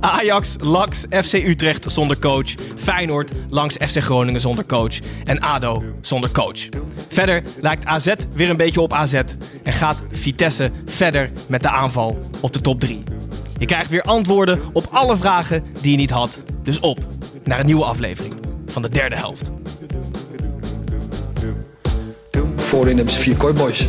Ajax langs FC Utrecht zonder coach. Feyenoord langs FC Groningen zonder coach. En ADO zonder coach. Verder lijkt AZ weer een beetje op AZ. En gaat Vitesse verder met de aanval op de top 3. Je krijgt weer antwoorden op alle vragen die je niet had. Dus op naar een nieuwe aflevering van de derde helft. Voorin hebben ze vier kooiboys.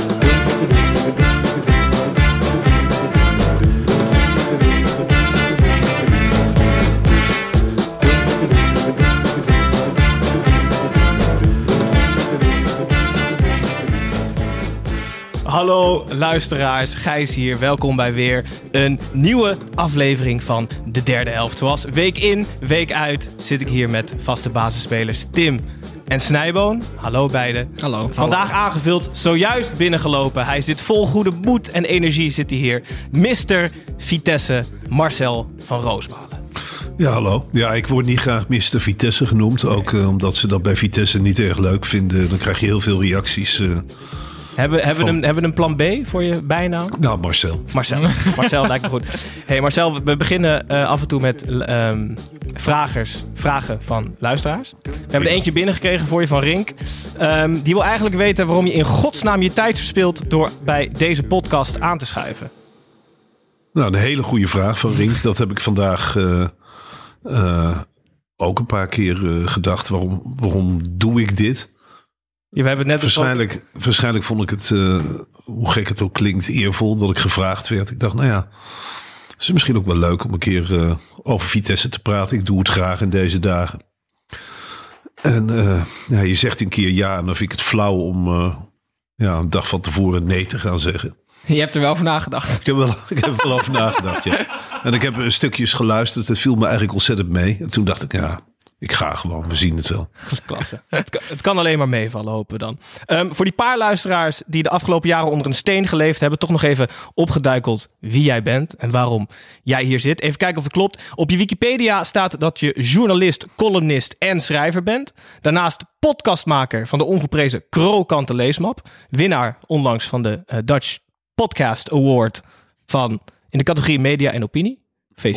Hallo luisteraars, Gijs hier. Welkom bij weer een nieuwe aflevering van de derde helft. Zoals week in, week uit zit ik hier met vaste basisspelers Tim en Snijboon. Hallo beiden. Hallo. Vandaag aangevuld, zojuist binnengelopen. Hij zit vol goede moed en energie zit hij hier. Mr. Vitesse Marcel van Roosmalen. Ja, hallo. Ja, ik word niet graag Mr. Vitesse genoemd. Ook eh, omdat ze dat bij Vitesse niet erg leuk vinden. Dan krijg je heel veel reacties. eh. Hebben, hebben, we een, hebben we een plan B voor je bijnaam? nou, Marcel. Marcel. Marcel lijkt me goed. Hey Marcel, we beginnen eh, af en toe met ehm, vragers, vragen van luisteraars. We hebben er eentje binnengekregen voor je van Rink. Ehm, die wil eigenlijk weten waarom je in godsnaam je tijd verspilt door bij deze podcast aan te schuiven. Nou, een hele goede vraag van Rink. Dat heb ik vandaag eh, eh, ook een paar keer gedacht. Waarom, waarom doe ik dit? Ja, we hebben het net Waarschijnlijk, waarschijnlijk vond ik het, eh, hoe gek het ook klinkt, eervol dat ik gevraagd werd. Ik dacht, nou ja, het is misschien ook wel leuk om een keer eh, over Vitesse te praten. Ik doe het graag in deze dagen. En eh, ja, je zegt een keer ja en dan vind ik het flauw om eh, ja, een dag van tevoren nee te gaan zeggen. Je hebt er wel over nagedacht. Ik heb, wel, ik heb er wel over nagedacht, ja. En ik heb een stukjes geluisterd. Het viel me eigenlijk ontzettend mee. En toen dacht ik, ja, ik ga gewoon. We zien het wel. Klasse. het, kan, het kan alleen maar meevallen, hopen we dan. Ehm, voor die paar luisteraars die de afgelopen jaren onder een steen geleefd hebben, toch nog even opgeduikeld wie jij bent en waarom jij hier zit. Even kijken of het klopt. Op je Wikipedia staat dat je journalist, columnist en schrijver bent. Daarnaast podcastmaker van de ongeprezen Krokante Leesmap. Winnaar onlangs van de eh, Dutch Podcast Award van in de categorie Media en Opinie.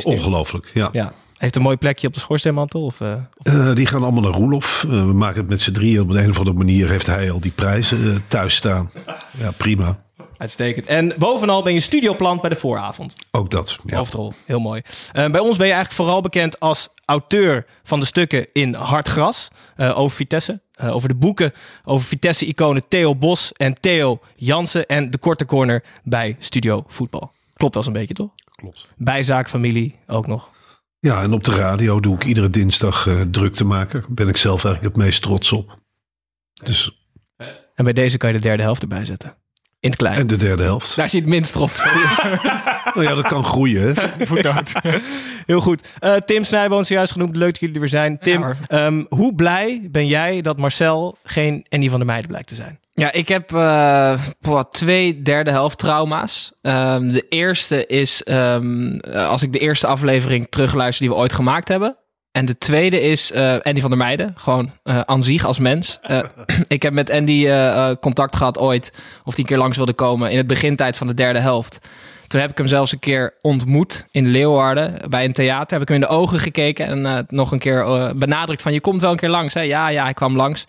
Ongelooflijk, ja. Ja. Heeft een mooi plekje op de schoorsteenmantel? Of, eh, of- Eh, die gaan allemaal naar Roelof. Eh, we maken het met z'n drieën. Op een of andere manier heeft hij al die prijzen thuis staan. Ja, prima. Uitstekend. En bovenal ben je studioplant bij de vooravond. Ook dat. Ja. Hoofdrol. Heel mooi. Bij ons ben je eigenlijk vooral bekend als auteur van de stukken in Hard Gras eh, over Vitesse. Over de boeken over Vitesse-iconen Theo Bos en Theo Jansen. En de korte corner bij Studio Voetbal. Klopt wel eens een beetje, toch? Klopt. Bijzaak, familie ook nog. Ja, en op de radio doe ik iedere dinsdag eh druk te maken. Daar ben ik zelf eigenlijk het meest trots op. Dus, En bij deze kan je de derde helft erbij zetten. In het klein. en de derde helft. Daar zit het minst trots op. Nou ja, dat kan groeien. Hè? Heel goed. Eh, Tim Snijboon, zojuist genoemd. Leuk dat jullie er weer zijn. Tim, ehm, hoe blij ben jij dat Marcel geen Andy van der Meijden blijkt te zijn? Ja, ik heb boah, twee derde helft trauma's. Ehm, de eerste is ehm, eh, als ik de eerste aflevering terugluister die we ooit gemaakt hebben. En de tweede is eh, Andy van der Meijden. Gewoon eh aan zich als mens. Ik heb met Andy contact gehad ooit. Of hij een keer langs wilde komen. In het begintijd van de derde helft. Toen heb ik hem zelfs een keer ontmoet in Leeuwarden. Bij een theater. Heb ik hem in de ogen gekeken. En nog een keer benadrukt van je komt wel een keer langs. Hè? Ja, ja, hij kwam langs.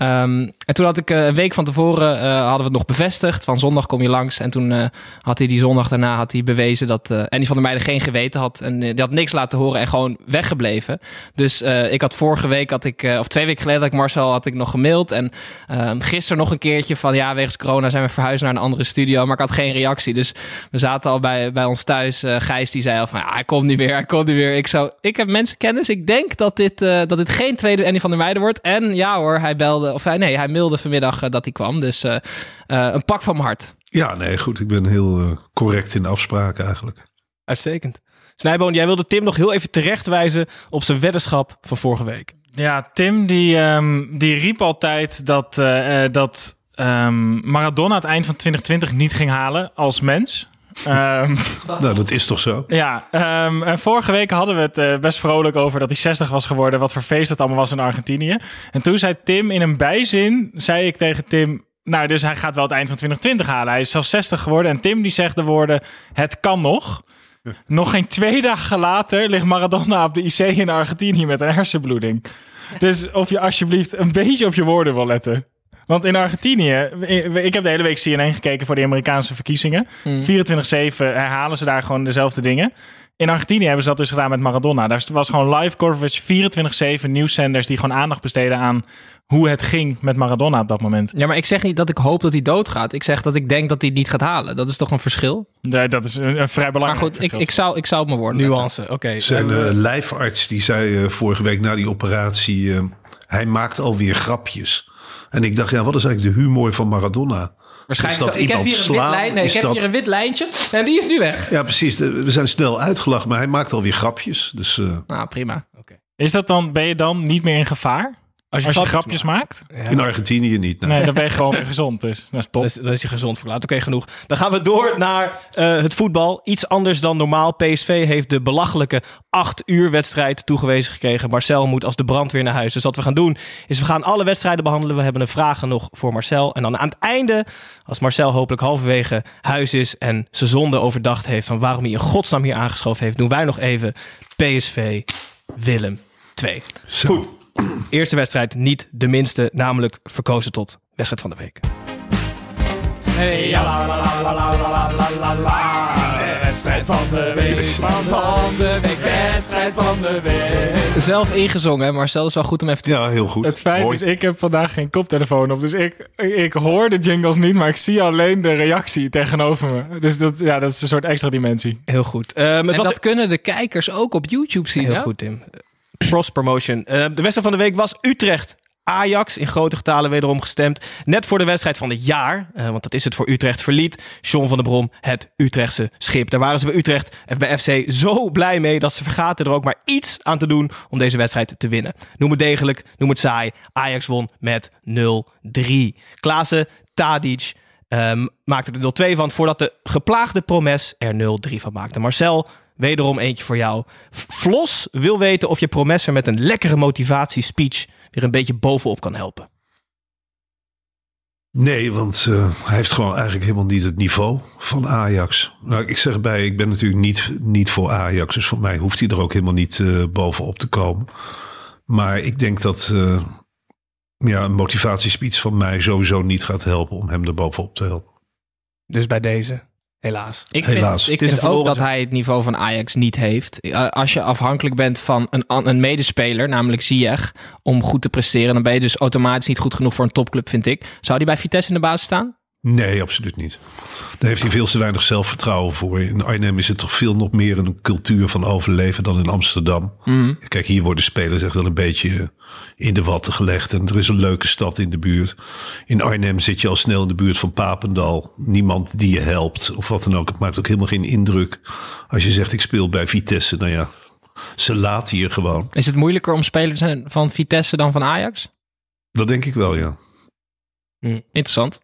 Ehm, en toen had ik eh, een week van tevoren eh, hadden we het nog bevestigd. Van zondag kom je langs. En toen eh, had hij die zondag daarna had hij bewezen dat Andy van der Meijden geen geweten had. En die had niks laten horen en gewoon weggebleven. Dus ik had vorige week, had ik, of twee weken geleden, had ik Marcel had ik nog gemaild. En ehm, gisteren nog een keertje van ja, wegens corona zijn we verhuisd naar een andere studio. Maar ik had geen reactie. Dus we zaten al bij, bij ons thuis. Gijs die zei al van ja, hij komt niet weer, hij komt niet weer. Ik, zou, ik heb mensenkennis. Ik denk dat dit, dat dit geen tweede Andy van der Meijden wordt. En ja hoor, hij belde, of hij, nee, hij mailde vanmiddag dat hij kwam. Dus uh, uh, een pak van mijn hart. Ja, nee, goed. Ik ben heel uh, correct in de afspraken eigenlijk. Uitstekend. Snijboon, jij wilde Tim nog heel even terechtwijzen op zijn weddenschap van vorige week. Ja, Tim die, um, die riep altijd dat, dat um, Maradona het eind van 2020 niet ging halen als mens. Um, nou, dat is toch zo? Ja, um, en vorige week hadden we het uh, best vrolijk over dat hij 60 was geworden. Wat voor feest dat allemaal was in Argentinië. En toen zei Tim in een bijzin, zei ik tegen Tim... Nou, dus hij gaat wel het eind van 2020 halen. Hij is zelfs 60 geworden. En Tim die zegt de woorden, het kan nog. Nog geen twee dagen later ligt Maradona op de IC in Argentinië met een hersenbloeding. Dus of je alsjeblieft een beetje op je woorden wil letten. Want in Argentinië, ik heb de hele week CNN gekeken voor de Amerikaanse verkiezingen. 24-7 hmm. herhalen ze daar gewoon dezelfde dingen. In Argentinië hebben ze dat dus gedaan met Maradona. Daar was gewoon live coverage, 24-7 nieuwszenders die gewoon aandacht besteden aan hoe het ging met Maradona op dat moment. Ja, maar ik zeg niet dat ik hoop dat hij doodgaat. Ik zeg dat ik denk dat hij het niet gaat halen. Dat is toch een verschil? Nee, dat is een, vrij belangrijk Maar goed, ik, ik, zou, ik zou het me worden. Nuance, oké. Zijn uh, lijfarts die zei uh, vorige week na die operatie... Uh, hij maakt alweer grapjes. En ik dacht, ja, wat is eigenlijk de humor van Maradona? Waarschijnlijk. dat ik heb hier een wit lijn. Nee, ik heb hier een wit lijntje en die is nu weg. Ja, precies. We zijn snel uitgelachen, maar hij maakt alweer grapjes. Dus, uh... Nou, prima. Okay. Is dat dan, ben je dan niet meer in gevaar? Als je, grapjes, maakt? In Argentinië niet. Nee, dan ben je gewoon gezond. Dus dat is top. Dan is, je gezond verklaard. Oké, genoeg. Dan gaan we door naar uh, het voetbal. Iets anders dan normaal. PSV heeft de belachelijke 8 uur wedstrijd toegewezen gekregen. Marcel moet als de brandweer naar huis. Dus wat we gaan doen, is we gaan alle wedstrijden behandelen. We hebben een vragen nog voor Marcel. En dan aan het einde, als Marcel hopelijk halverwege huis is en zijn zonde overdacht heeft van waarom hij in godsnaam hier aangeschoven heeft, doen wij nog even PSV Willem 2. Goed. Eerste wedstrijd niet de minste, namelijk verkozen tot wedstrijd van de week. Hey, ja, la, la, la, la Wedstrijd van de week, van de week, wedstrijd van de week. Zelf ingezongen, maar is wel goed om even te... Ja, heel goed. Het feit is, ik heb vandaag geen koptelefoon op, dus ik, ik hoor de jingles niet, maar ik zie alleen de reactie tegenover me. Dus dat, ja, dat is een soort extra dimensie. Heel goed. En dat kunnen de kijkers ook op YouTube zien, Heel goed, Tim cross promotion. Uh, de wedstrijd van de week was Utrecht. Ajax in grote getalen wederom gestemd. Net voor de wedstrijd van het jaar, uh, want dat is het voor Utrecht, verliet Sean van der Brom het Utrechtse schip. Daar waren ze bij Utrecht en bij FC zo blij mee dat ze vergaten er ook maar iets aan te doen om deze wedstrijd te winnen. Noem het degelijk, noem het saai. Ajax won met 0-3. Klaassen, Tadic um, maakte er 0-2 van voordat de geplaagde Promes er 0-3 van maakte. Marcel, Wederom eentje voor jou. Flos wil weten of je Promesser met een lekkere motivatiespeech weer een beetje bovenop kan helpen. Nee, want uh, hij heeft gewoon eigenlijk helemaal niet het niveau van Ajax. Nou, ik zeg bij, ik ben natuurlijk niet, niet voor Ajax. Dus voor mij hoeft hij er ook helemaal niet uh, bovenop te komen. Maar ik denk dat uh, ja, een motivatiespeech van mij sowieso niet gaat helpen om hem er bovenop te helpen. Dus bij deze Helaas. Ik Helaas. Vind, ik vind ook dat hij het niveau van Ajax niet heeft. Eh, als je afhankelijk bent van een, een medespeler, namelijk Ziyech, om goed te presteren, dan ben je dus automatisch niet goed genoeg voor een topclub, vind ik. Zou die bij Vitesse in de basis staan? Nee, absoluut niet. Daar heeft hij veel te weinig zelfvertrouwen voor. In Arnhem is het toch veel nog meer een cultuur van overleven dan in Amsterdam. Mhm. Kijk, hier worden spelers echt wel een beetje in de watten gelegd. En er is een leuke stad in de buurt. In Arnhem zit je al snel in de buurt van Papendal. Niemand die je helpt of wat dan ook. Het maakt ook helemaal geen indruk als je zegt ik speel bij Vitesse. Nou ja, ze laten hier gewoon. Is het moeilijker om speler te zijn van Vitesse dan van Ajax? Dat denk ik wel, ja. Hm. Interessant.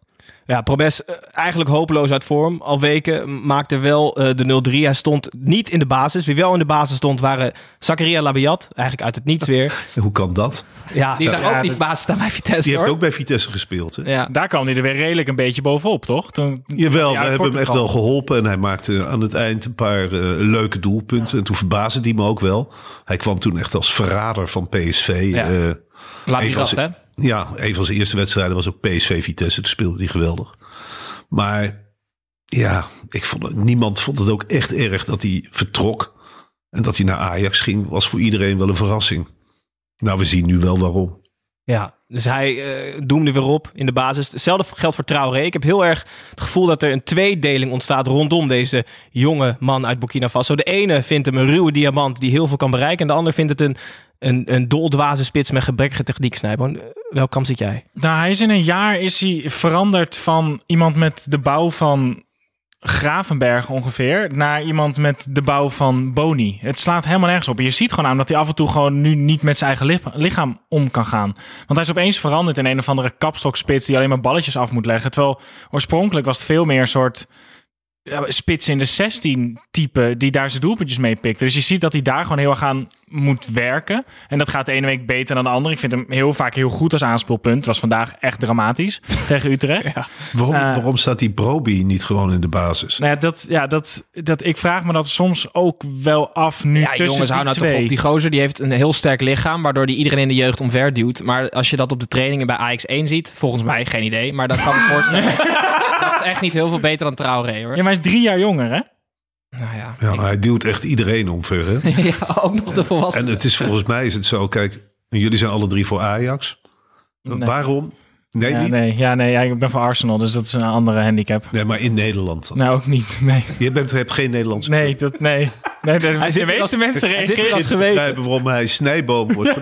Ja, Probes uh, eigenlijk hopeloos uit vorm. Al weken maakte wel uh, de 0-3. Hij stond niet in de basis. Wie wel in de basis stond waren Zakaria Labiat. Eigenlijk uit het niets weer. Hoe kan dat? Ja, die zijn ja, ook niet basis staan bij Vitesse. Die hoor. heeft ook bij Vitesse gespeeld. Hè? Ja. Daar kwam hij er weer redelijk een beetje bovenop, toch? Toen, Jawel, we hebben hem echt wel geholpen. En hij maakte aan het eind een paar uh, leuke doelpunten. En toen verbaasde hij me ook wel. Hij kwam toen echt als verrader van PSV. Ja. Labiat, hè? Ja, een van zijn eerste wedstrijden was ook PSV Vitesse. Toen speelde hij geweldig. Maar ja, ik vond het, niemand vond het ook echt erg dat hij vertrok. En dat hij naar Ajax ging, was voor iedereen wel een verrassing. Nou, we zien nu wel waarom. Ja, dus hij eh, doemde weer op in de basis. Hetzelfde geldt voor Traoré. Ik heb heel erg het gevoel dat er een tweedeling ontstaat rondom deze jonge man uit Burkina Faso. De ene vindt hem een ruwe diamant die heel veel kan bereiken. En de ander vindt het een, een, een doldwaze spits met gebrekkige techniek. Snijboon, welk kant zit jij? Nou, hij is in een jaar is hij veranderd van iemand met de bouw van Gravenberg ongeveer naar iemand met de bouw van Boni. Het slaat helemaal nergens op. Je ziet gewoon aan dat hij af en toe gewoon nu niet met zijn eigen li- lichaam om kan gaan. Want hij is opeens veranderd in een of andere kapstokspits die alleen maar balletjes af moet leggen. Terwijl oorspronkelijk was het veel meer een soort spits in de 16 type die daar zijn doelpuntjes mee pikte. Dus je ziet dat hij daar gewoon heel erg aan moet werken. En dat gaat de ene week beter dan de andere. Ik vind hem heel vaak heel goed als aanspeelpunt. Het was vandaag echt dramatisch tegen Utrecht. Waarom, Eh. waarom staat die Broby niet gewoon in de basis? Nou ja, dat, ja dat, dat, ik vraag me dat soms ook wel af nu Ja, tussen jongens, hou die nou toch op. Die gozer die heeft een heel sterk lichaam, waardoor die iedereen in de jeugd omver duwt. Maar als je dat op de trainingen bij AX1 ziet, volgens mij geen idee. Maar dat kan ik voorstellen. echt niet heel veel beter dan Traoré, hoor. Ja, maar hij is drie jaar jonger, hè? Nou ja, Ja, maar hij duwt echt iedereen omver. Hè? ja, ook nog de volwassenen. En het is volgens mij is het zo, kijk, jullie zijn alle drie voor Ajax. Nee. Waarom? Nee, ja, niet? nee, ja, nee ja, ik ben van Arsenal, dus dat is een andere handicap. Nee, maar in Nederland. dan. Nou, ook niet. Nee, Je bent, hebt geen Nederlandse nee, dat, nee. nee de, de zit meeste als- mensen hij reageren als geweten. waarom hij snijboom wordt.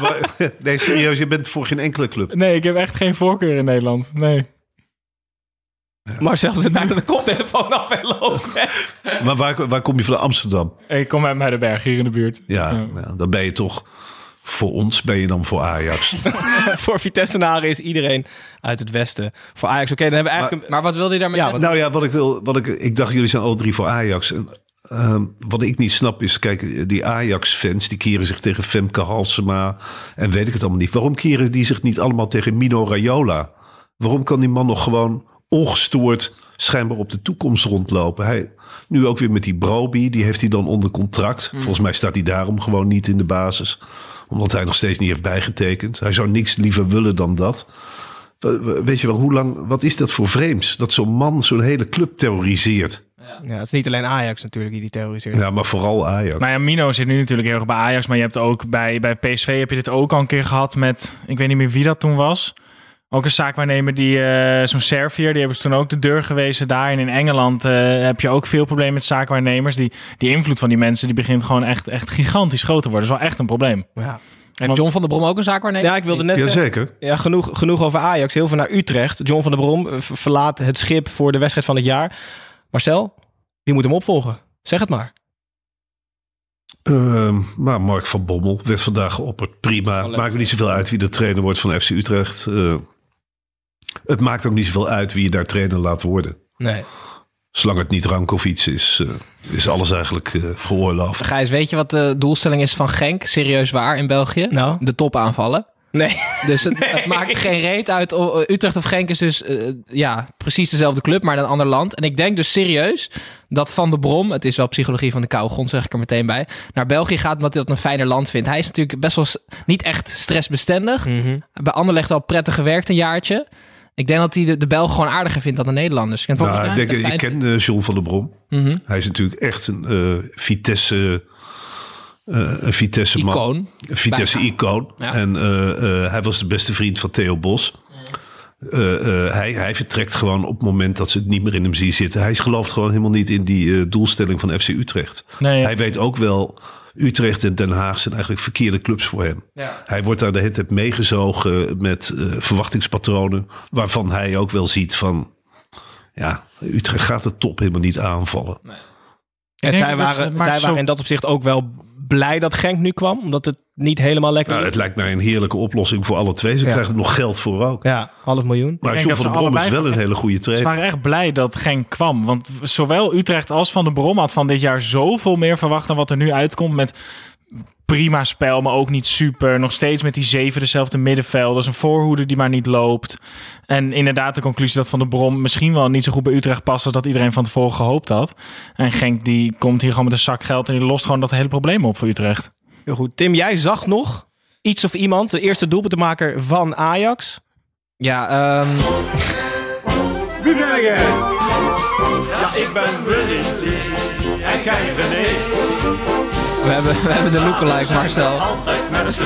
maar, nee, serieus, je bent voor geen enkele club. Nee, ik heb echt geen voorkeur in Nederland. Nee. Marcel zit bijna de koptelefoon af en loopt weg. Maar waar, waar kom je van Amsterdam? Ik kom uit Muidenberg, hier in de buurt. Ja, Ja. dan ben je toch voor ons, ben je dan voor Ajax. Voor Vitesse-naren is iedereen uit het westen. Voor Ajax, oké, dan hebben we eigenlijk... Maar wat wilde je daarmee Ja? Nou ja, wat ik wil, wat ik, ik dacht jullie zijn alle drie voor Ajax. En, ehm, wat ik niet snap is, kijk, die Ajax-fans die keren zich tegen Femke Halsema en weet ik het allemaal niet. Waarom keren die zich niet allemaal tegen Mino Raiola? Waarom kan die man nog gewoon ongestoord schijnbaar op de toekomst rondlopen? Hij, nu ook weer met die Broby, die heeft hij dan onder contract. Volgens mij staat hij daarom gewoon niet in de basis. Omdat hij nog steeds niet heeft bijgetekend. Hij zou niks liever willen dan dat. We- we- Weet je wel, hoe lang, wat is dat voor vreemds? Dat zo'n man zo'n hele club terroriseert. Ja, het is niet alleen Ajax natuurlijk die die terroriseert. Ja, maar vooral Ajax. Nou ja, Mino zit nu natuurlijk heel erg bij Ajax, maar je hebt ook bij, bij PSV heb je dit ook al een keer gehad met, ik weet niet meer wie dat toen was. Ook een zaakwaarnemer die, eh, zo'n Servier, die hebben ze toen ook de deur gewezen daar. En in Engeland eh, heb je ook veel problemen met zaakwaarnemers. Die, die invloed van die mensen, die begint gewoon echt, echt gigantisch groot te worden. Dat is wel echt een probleem. Ja. Heeft John van der Brom ook een zaak waarnemen? ja, ik wilde net... Jazeker. Ja, genoeg, genoeg over Ajax. Heel veel naar Utrecht. John van der Brom eh, ver- verlaat het schip voor de wedstrijd van het jaar. Marcel, wie moet hem opvolgen? Zeg het maar. Ehm, maar Mark van Bommel werd vandaag geopperd. Prima. leuk. Maakt me niet zoveel uit wie de trainer wordt van FC Utrecht. Eh, het maakt ook niet zoveel uit wie je daar trainer laat worden. Nee. Zolang het niet Rankovic is, eh, is alles eigenlijk eh geoorloofd. Gijs, weet je wat de doelstelling is van Genk? Serieus waar in België? Nou? De top aanvallen. Nee. Dus het, het maakt geen reet uit. O- Utrecht of Genk is dus eh, ja, precies dezelfde club, maar in een ander land. En ik denk dus serieus dat Van de Brom, het is wel psychologie van de koude grond, zeg ik er meteen bij, naar België gaat omdat hij dat een fijner land vindt. Hij is natuurlijk best wel niet echt stressbestendig. Mhm. Bij Anderlecht al prettig gewerkt een jaartje. Ik denk dat hij de, de Belgen gewoon aardiger vindt dan de Nederlanders. Ik, Nou, ik, denk, fijn- ken eh, John van der Brom. Mhm. Hij is natuurlijk echt een eh, Vitesse, eh, een Vitesse man. Icoon. Een Vitesse Bijna. icoon. Ja. En eh, eh, hij was de beste vriend van Theo Bos. Eh, eh, hij, hij vertrekt gewoon op het moment dat ze het niet meer in hem zien zitten. Hij gelooft gewoon helemaal niet in die eh, doelstelling van FC Utrecht. Nee, Hij weet ook wel, Utrecht en Den Haag zijn eigenlijk verkeerde clubs voor hem. Ja. Hij wordt daar de hele tijd meegezogen met eh, verwachtingspatronen. Waarvan hij ook wel ziet van, ja, Utrecht gaat de top helemaal niet aanvallen. En denk zij waren, zij zo- waren in dat opzicht ook wel blij dat Genk nu kwam. Omdat het niet helemaal lekker Nou, het lijkt mij een heerlijke oplossing voor alle twee. Ze Ja. krijgen er nog geld voor ook. Ja, half miljoen. Maar denk John dat van ze der Brom is wel een hele goede Ze trainer. waren echt blij dat Genk kwam. Want zowel Utrecht als Van de Brom had van dit jaar zoveel meer verwacht dan wat er nu uitkomt. Met prima spel, maar ook niet super. Nog steeds met die zeven dezelfde middenvelders. Een voorhoede die maar niet loopt. En inderdaad de conclusie dat Van de Brom misschien wel niet zo goed bij Utrecht past... als dat iedereen van tevoren gehoopt had. En Genk die komt hier gewoon met een zak geld... en die lost gewoon dat hele probleem op voor Utrecht. Heel goed. Tim, jij zag nog iets of iemand, de eerste doelpuntenmaker van Ajax. Ja, ehm, Wie ben jij? Ja, ik ben Willy. En jij René. We, hebben, we hebben de lookalike, Marcel. Altijd met.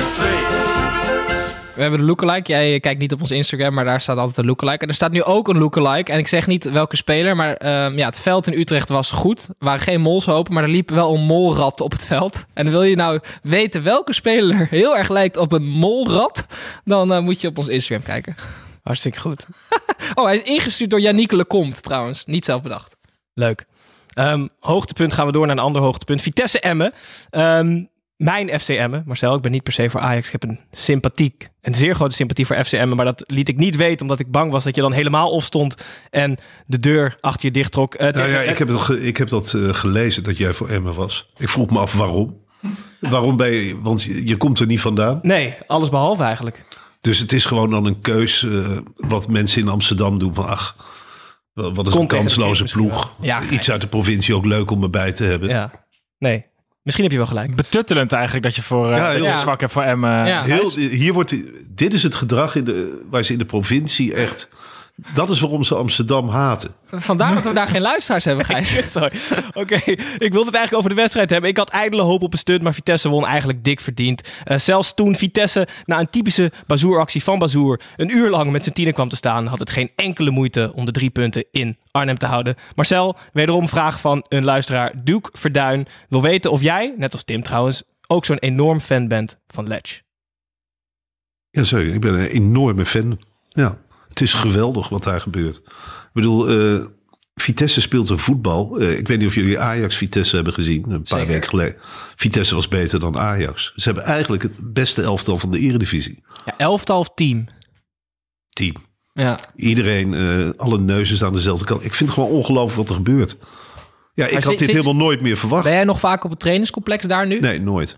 We hebben de lookalike. Jij kijkt niet op ons Instagram, maar daar staat altijd een lookalike. En er staat nu ook een lookalike. En ik zeg niet welke speler, maar ehm, ja, het veld in Utrecht was goed. Er waren geen molshopen, maar er liep wel een molrat op het veld. En wil je nou weten welke speler heel erg lijkt op een molrat, dan eh, moet je op ons Instagram kijken. Hartstikke goed. Oh, hij is ingestuurd door Yannick Lecomte trouwens. Niet zelf bedacht. Leuk. Ehm, hoogtepunt gaan we door naar een ander hoogtepunt. Vitesse Emmen. Ehm, mijn FC Emmen. Marcel, ik ben niet per se voor Ajax. Ik heb een sympathiek, een zeer grote sympathie voor FC Emmen. Maar dat liet ik niet weten, omdat ik bang was dat je dan helemaal opstond en de deur achter je dicht trok. Eh, Nou ja, ik heb, ge- ik heb dat gelezen dat jij voor Emmen was. Ik vroeg me af waarom. waarom ben je, want je, je komt er niet vandaan. Nee, alles behalve eigenlijk. Dus het is gewoon dan een keus eh, wat mensen in Amsterdam doen van ach, wat is een kansloze ploeg. Ja, Iets uit de provincie ook leuk om erbij te hebben. Ja. Nee, misschien heb je wel gelijk. Betuttelend eigenlijk dat je voor eh, Ja, heel- zwak hebt voor M. Ja. Heel, hier wordt, dit is het gedrag in de, waar ze in de provincie echt... Dat is waarom ze Amsterdam haten. Vandaar dat we daar geen luisteraars hebben, Gijs. Sorry. Oké, ik wilde het eigenlijk over de wedstrijd hebben. Ik had ijdele hoop op een stunt, maar Vitesse won eigenlijk dik verdiend. Eh, zelfs toen Vitesse na een typische Bazoer-actie van Bazoer een uur lang met zijn tienen kwam te staan, had het geen enkele moeite om de drie punten in Arnhem te houden. Marcel, wederom vraag van een luisteraar, Duke Verduin, wil weten of jij, net als Tim trouwens, ook zo'n enorm fan bent van Ledge. Ja, sorry, ik ben een enorme fan. Ja, het is geweldig wat daar gebeurt. Ik bedoel, eh, Vitesse speelt een voetbal. Eh, ik weet niet of jullie Ajax-Vitesse hebben gezien, een paar Zeker. weken geleden. Vitesse was beter dan Ajax. Ze hebben eigenlijk het beste elftal van de eredivisie. Ja, elftal of team? Team. Ja. Iedereen, eh, alle neuzen staan dezelfde kant. Ik vind het gewoon ongelooflijk wat er gebeurt. Ja, ik Maar had zit- dit zit- helemaal nooit meer verwacht. Ben jij nog vaak op het trainingscomplex daar nu? Nee, nooit.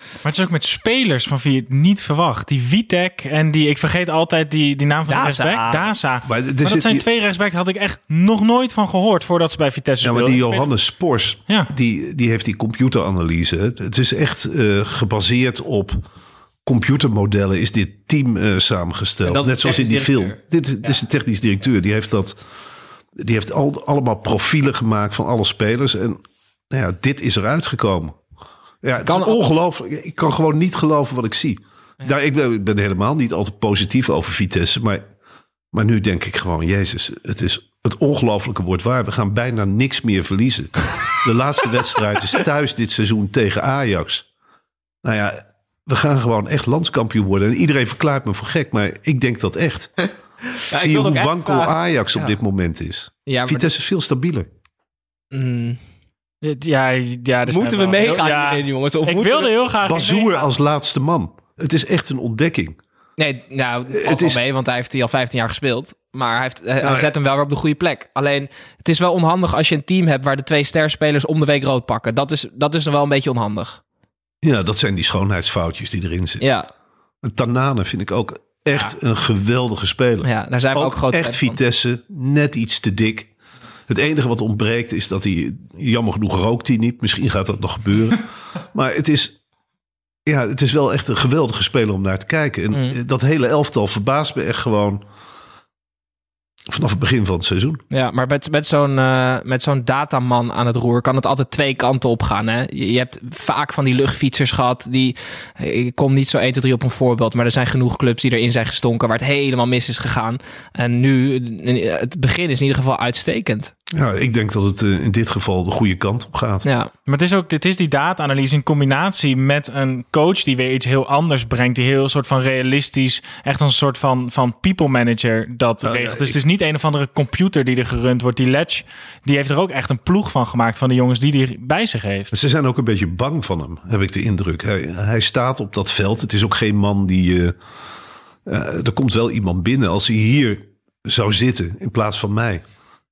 Maar het is ook met spelers van wie je het niet verwacht. Die Vitek en die, ik vergeet altijd die, die naam van de rechtsback. Daza. Maar, Maar, dat zijn die- twee rechtsbacks, had ik echt nog nooit van gehoord voordat ze bij Vitesse Ja, maar speelden. die Johannes Spors, Ja. die, die heeft die computeranalyse. Het- is echt eh, gebaseerd op computermodellen is dit team eh, En samengesteld. Net zoals in die film. Dit, dit is een technisch directeur. Die heeft dat. Die heeft al, allemaal profielen gemaakt van alle spelers. En nou ja, dit is eruit gekomen. Ja, het kan is ongelooflijk. Ik kan gewoon niet geloven wat ik zie. Daar, ik, ben, ik ben helemaal niet altijd positief over Vitesse. Maar, maar nu denk ik gewoon, Jezus, het is het ongelofelijke wordt waar. We gaan bijna niks meer verliezen. De laatste wedstrijd is thuis dit seizoen tegen Ajax. Nou ja, we gaan gewoon echt landskampioen worden. En iedereen verklaart me voor gek, maar ik denk dat echt. Ja, Zie je hoe wankel Ajax op Ja. dit moment is. Ja, Vitesse is veel stabieler. Mm, Ja, ja, dus Moeten we meegaan Ja, hierin, jongens? Of ik moeten wilde we- heel graag... Bazoer als laatste man. Het is echt een ontdekking. nee, nou, het valt Het wel is- mee, want hij heeft hij al 15 jaar gespeeld. Maar hij, heeft, hij, Nou, zet hem wel weer op de goede plek. Alleen, het is wel onhandig als je een team hebt waar de twee sterspelers om de week rood pakken. Dat is, dat is dan wel een beetje onhandig. Ja, dat zijn die schoonheidsfoutjes die erin zitten. Ja, Tanane vind ik ook echt een geweldige speler. ja daar zijn we ook, ook groot echt. Vitesse, net iets te dik. Het enige wat ontbreekt is dat hij, jammer genoeg rookt hij niet. Misschien gaat dat nog gebeuren. maar het is, ja, het is wel echt een geweldige speler om naar te kijken. En Mm. dat hele elftal verbaast me echt gewoon vanaf het begin van het seizoen. Ja, maar met, met zo'n eh, met zo'n dataman aan het roer kan het altijd twee kanten op gaan. Hè? Je, je hebt vaak van die luchtfietsers gehad. Die, ik kom niet zo 1, 2, 3 op een voorbeeld. Maar er zijn genoeg clubs die erin zijn gestonken. Waar het helemaal mis is gegaan. En nu, het begin is in ieder geval uitstekend. Ja, ik denk dat het eh, in dit geval de goede kant op gaat. Ja, Maar het is ook, dit is die data-analyse in combinatie met een coach die weer iets heel anders brengt. Die heel soort van realistisch, echt een soort van, van people manager dat Nou, regelt. dus ik- het is niet een of andere computer die er gerund wordt. Die Ledge, die heeft er ook echt een ploeg van gemaakt van de jongens die hij bij zich heeft. Ze zijn ook een beetje bang van hem, heb ik de indruk. Hij, hij staat op dat veld. Het is ook geen man die. eh, er komt wel iemand binnen als hij hier zou zitten in plaats van mij.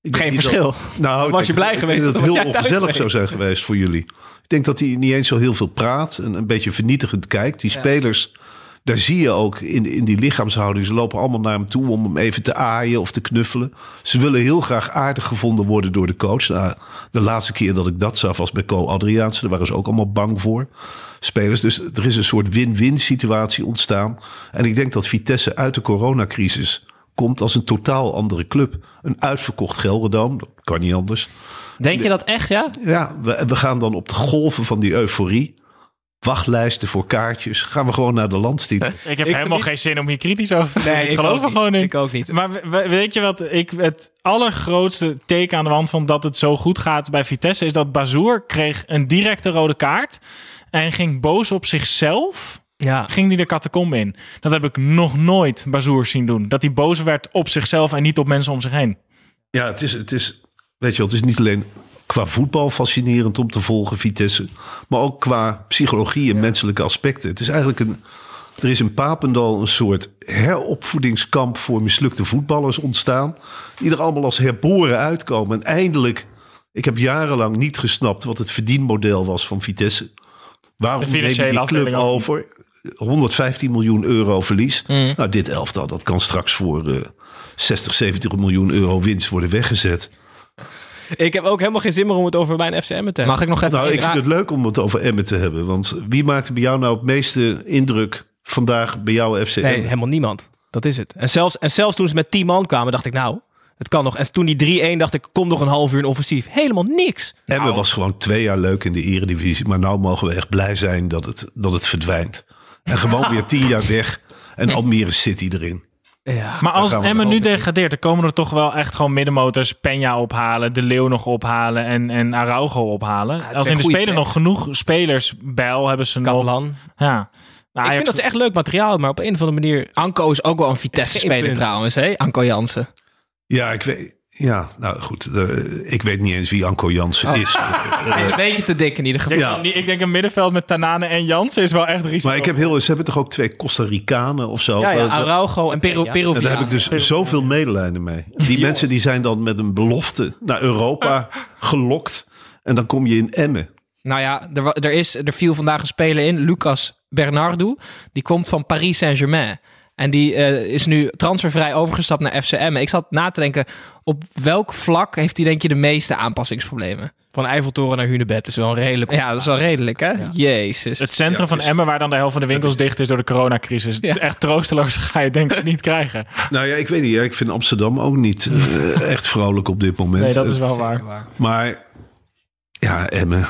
Ik geen verschil. dat- nou, Was je ik- blij ik geweest denk dat het heel ongezellig zou zijn geweest voor jullie. Ik denk dat hij niet eens zo heel veel praat en een beetje vernietigend kijkt. Die spelers daar zie je ook in, in die lichaamshouding. Ze lopen allemaal naar hem toe om hem even te aaien of te knuffelen. Ze willen heel graag aardig gevonden worden door de coach. Nou, de laatste keer dat ik dat zag was bij Co Adriaanse. Daar waren ze ook allemaal bang voor. Spelers. Dus er is een soort win-win situatie ontstaan. En ik denk dat Vitesse uit de coronacrisis komt als een totaal andere club. Een uitverkocht Gelredome. Dat kan niet anders. Denk je dat echt, ja? Ja, we, we gaan dan op de golven van die euforie. Wachtlijsten voor kaartjes. Gaan we gewoon naar de landstitel. Ik heb Ik helemaal niet- geen zin om hier kritisch over te doen. Nee, ik ik geloof er gewoon niet. in. Ik ook niet. Maar we- we- weet je wat ik het allergrootste teken aan de wand vond dat het zo goed gaat bij Vitesse is dat Bazoer kreeg een directe rode kaart en ging boos op zichzelf. Ja. Ging hij de catacombe in? Dat heb ik nog nooit Bazoer zien doen. Dat hij boos werd op zichzelf en niet op mensen om zich heen. Ja, het is, het is, weet je wel, het is niet alleen qua voetbal fascinerend om te volgen, Vitesse. Maar ook qua psychologie en menselijke aspecten. Het is eigenlijk een, er is in Papendal een soort heropvoedingskamp voor mislukte voetballers ontstaan. Die er allemaal als herboren uitkomen. En eindelijk, ik heb jarenlang niet gesnapt wat het verdienmodel was van Vitesse. Waarom De neem je financiële die club over? 115 miljoen euro verlies. Mm. Nou, dit elftal, dat kan straks voor eh 60, 70 miljoen euro winst worden weggezet. Ik heb ook helemaal geen zin meer om het over mijn FCM te hebben. Mag ik nog even... Nou, ik vind het leuk om het over Emmen te hebben. Want wie maakte bij jou nou het meeste indruk vandaag bij jouw FCM? Nee, helemaal niemand. Dat is het. En zelfs, en zelfs toen ze met 10 man kwamen, dacht ik nou, het kan nog. En toen die 3-1 dacht ik, kom nog een half uur in offensief. Helemaal niks. Emmen Nou, was gewoon twee jaar leuk in de eredivisie. Maar nou mogen we echt blij zijn dat het, dat het verdwijnt. En gewoon weer tien jaar weg. En Almere City erin. Ja. Maar als Emmen nu degradeert, dan komen er toch wel echt gewoon middenmotors. Peña ophalen, De Leeuw nog ophalen en, en Araujo ophalen. als in de spelen nog genoeg spelers. Bijl hebben ze nog. Ja. Nou, ik Ajax- vind dat echt leuk materiaal, maar op een of andere manier... Anko is ook wel een Vitesse-speler trouwens, hè? Anko Jansen. Ja, ik weet... Ja, nou goed. eh, ik weet niet eens wie Anko Jansen Oh. is. Hij is een beetje te dik in ieder geval. Ja. niet- ik denk een middenveld met Tanane en Jansen is wel echt risico. Maar ik heb heel... Ze hebben toch ook twee Costa Ricanen of zo? Ja, ja, Eh, Araujo en Peru. Peru En daar heb ik dus zoveel medelijden mee. Die mensen die zijn dan met een belofte naar Europa gelokt. En dan kom je in Emmen. Nou ja, er, er, is, er viel vandaag een speler in, Lucas Bernardo. Die komt van Paris Saint-Germain. En die eh, is nu transfervrij overgestapt naar FCM. Ik zat na te denken, op welk vlak heeft hij denk je de meeste aanpassingsproblemen? Van Eiffeltoren naar Hunebed is wel een redelijk... Ja, dat is wel redelijk, hè? Jezus. Het centrum Ja, het van is- Emmen, waar dan de helft van de winkels dicht is door de coronacrisis. Het is Ja. echt troosteloos, ga je denk ik niet krijgen. Nou ja, ik weet niet. ja, Ik vind Amsterdam ook niet eh, echt vrolijk op dit moment. Nee, dat is Eh, wel waar. Maar ja, Emmen.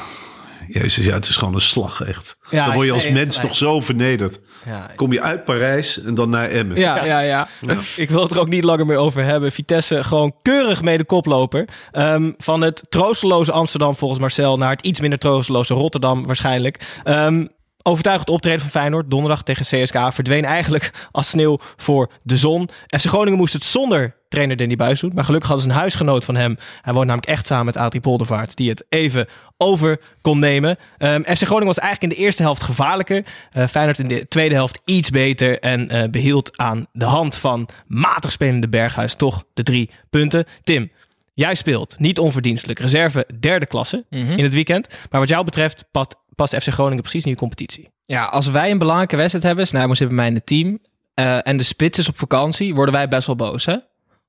Jezus, ja, het is gewoon een slag, echt. Ja, dan word je als nee, mens toch zo vernederd. Ja, Kom je uit Parijs en dan naar Emmen. Ja, ja, ja. Ik wil het er ook niet langer meer over hebben. Vitesse gewoon keurig mede koploper. Ehm, van het troosteloze Amsterdam volgens Marcel naar het iets minder troosteloze Rotterdam waarschijnlijk. Ehm, overtuigend optreden van Feyenoord donderdag tegen CSK verdween eigenlijk als sneeuw voor de zon. FC Groningen moest het zonder trainer Danny Buis doen. Maar gelukkig hadden ze een huisgenoot van hem. Hij woont namelijk echt samen met Adrie Poldervaart. Die het even over kon nemen. Ehm, FC Groningen was eigenlijk in de eerste helft gevaarlijker. Eh Feyenoord in de tweede helft iets beter. En eh, behield aan de hand van matig spelende Berghuis toch de drie punten. Tim, jij speelt niet onverdienstelijk. Reserve derde klasse Mhm. in het weekend. Maar wat jou betreft past, past FC Groningen precies in je competitie. Ja, als wij een belangrijke wedstrijd hebben, Snijboom zit bij mij in het team, eh, en de spits is op vakantie, worden wij best wel boos, hè?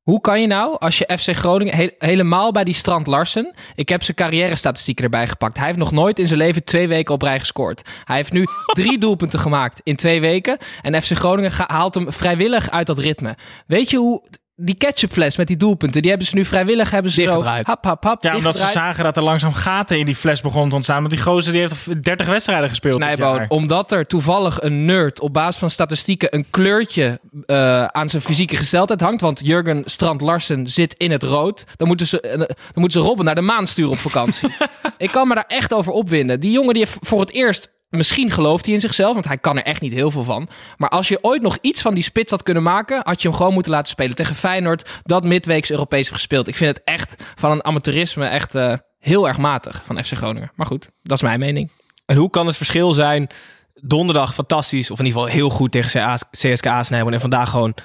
Hoe kan je nou, als je FC Groningen, he- helemaal bij die Strand Larsen, ik heb zijn carrière-statistieken erbij gepakt. Hij heeft nog nooit in zijn leven twee weken op rij gescoord. Hij heeft nu drie doelpunten gemaakt in twee weken. En FC Groningen haalt hem vrijwillig uit dat ritme. Weet je hoe... Die ketchupfles met die doelpunten, die hebben ze nu vrijwillig hebben ze zo Dichtgedraaid. hap, hap, hap, Ja, omdat ze zagen dat er langzaam gaten in die fles begonnen te ontstaan. Want die gozer die heeft 30 wedstrijden gespeeld dit Snijboon, jaar. omdat er toevallig een nerd op basis van statistieken een kleurtje eh, aan zijn fysieke gesteldheid hangt. Want Jurgen Strand Larsen zit in het rood. Dan moeten ze, eh, dan moeten ze Robben naar de maan sturen op vakantie. Ik kan me daar echt over opwinden. Die jongen die heeft voor het eerst. Misschien gelooft hij in zichzelf, want hij kan er echt niet heel veel van. Maar als je ooit nog iets van die spits had kunnen maken, had je hem gewoon moeten laten spelen tegen Feyenoord, dat midweeks Europees heeft gespeeld. Ik vind het echt van een amateurisme echt eh, heel erg matig van FC Groningen. Maar goed, dat is mijn mening. En hoe kan het verschil zijn? Donderdag fantastisch, of in ieder geval heel goed tegen CSKA Snijboon. En vandaag gewoon,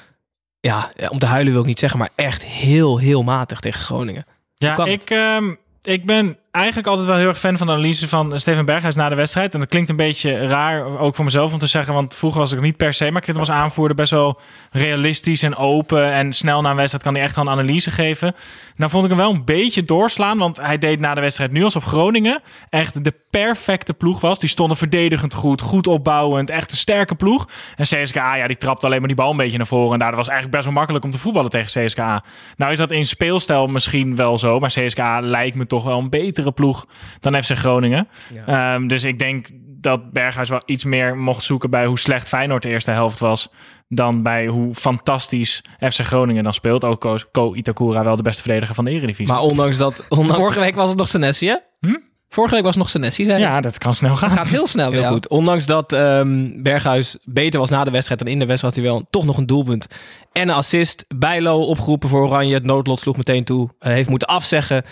ja, om te huilen wil ik niet zeggen, maar echt heel, heel matig tegen Groningen. Ja, ik, ehm, ik ben eigenlijk altijd wel heel erg fan van de analyse van Steven Berghuis na de wedstrijd. En dat klinkt een beetje raar, ook voor mezelf om te zeggen, want vroeger was ik niet per se, maar ik vind hem als aanvoerder best wel realistisch en open. En snel na een wedstrijd kan hij echt wel een analyse geven. Nou vond ik hem wel een beetje doorslaan, want hij deed na de wedstrijd nu alsof Groningen echt de perfecte ploeg was. Die stonden verdedigend goed, goed opbouwend, echt een sterke ploeg. En CSKA, ja, die trapte alleen maar die bal een beetje naar voren. En daardoor was eigenlijk best wel makkelijk om te voetballen tegen CSKA. Nou is dat in speelstijl misschien wel zo, maar CSKA lijkt me toch wel een betere ploeg dan FC Groningen. Ehm, dus ik denk dat Berghuis wel iets meer mocht zoeken bij hoe slecht Feyenoord de eerste helft was. Dan bij hoe fantastisch FC Groningen dan speelt. Ook Ko- Ko Itakura wel de beste verdediger van de Eredivisie. Maar ondanks dat... Ondanks... Vorige week was het nog Senesi, hè? Hm? Vorige week was het nog Senesi, zei ja, dat kan snel gaan. Dat gaat heel snel Heel goed. Ondanks dat ehm, Berghuis beter was na de wedstrijd dan in de wedstrijd, had hij wel toch nog een doelpunt en een assist. Bijlo opgeroepen voor Oranje. Het noodlot sloeg meteen toe. Eh, heeft moeten afzeggen.